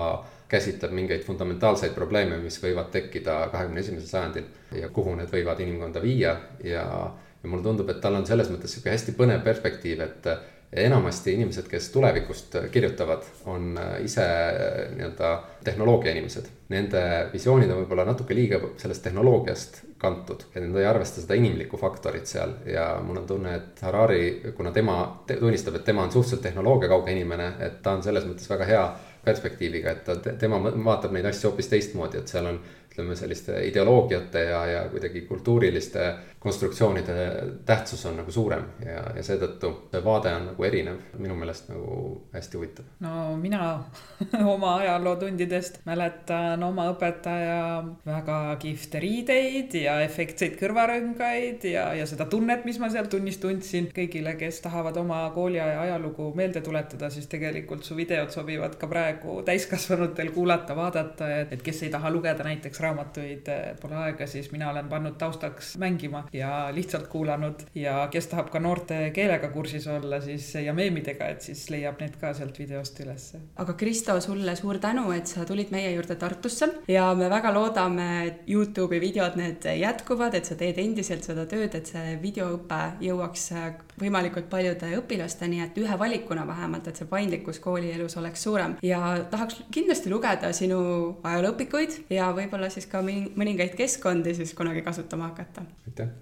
käsitleb mingeid fundamentaalseid probleeme, mis võivad tekkida kahekümne esimesel sajandil ja kuhu need võivad inimkonda viia ja ja mulle tundub, et tal on selles mõttes sihuke hästi põnev perspektiiv, et enamasti inimesed, kes tulevikust kirjutavad, on ise nii-öelda tehnoloogia inimesed. Nende visioonid on võib-olla natuke liiga sellest tehnoloogiast kantud ja nad ei arvesta seda inimlikku faktorit seal ja mul on tunne, et Harari, kuna tema tunnistab, et tema on suhteliselt tehnoloogiakauge inimene, et ta on selles mõttes väga hea perspektiiviga, et ta, tema vaatab neid asju hoopis teistmoodi, et seal on ütleme selliste ideoloogiate ja, ja kuidagi kultuuriliste konstruktsioonide tähtsus on nagu suurem ja, ja seetõttu see vaade on nagu erinev, minu meelest nagu hästi huvitav. no mina *laughs* oma ajalootundidest mäletan oma õpetaja väga kihvte riideid ja efektseid kõrvarõngaid ja, ja seda tunnet, mis ma seal tunnis tundsin. kõigile, kes tahavad oma kooliaja ajalugu meelde tuletada, siis tegelikult su videod sobivad ka praegu täiskasvanutel kuulata, vaadata, et kes ei taha lugeda näiteks raamatuid pole aega, siis mina olen pannud taustaks mängima ja lihtsalt kuulanud ja kes tahab ka noorte keelega kursis olla, siis ja meemidega, et siis leiab need ka sealt videost ülesse. aga Kristo, sulle suur tänu, et sa tulid meie juurde Tartusse ja me väga loodame, et Youtube'i videod, need jätkuvad, et sa teed endiselt seda tööd, et see videoõpe jõuaks võimalikult paljude õpilasteni, et ühe valikuna vähemalt, et see paindlikkus koolielus oleks suurem ja tahaks kindlasti lugeda sinu ajalooõpikuid ja võib-olla siis ka mõningaid keskkondi siis kunagi kasutama hakata. aitäh!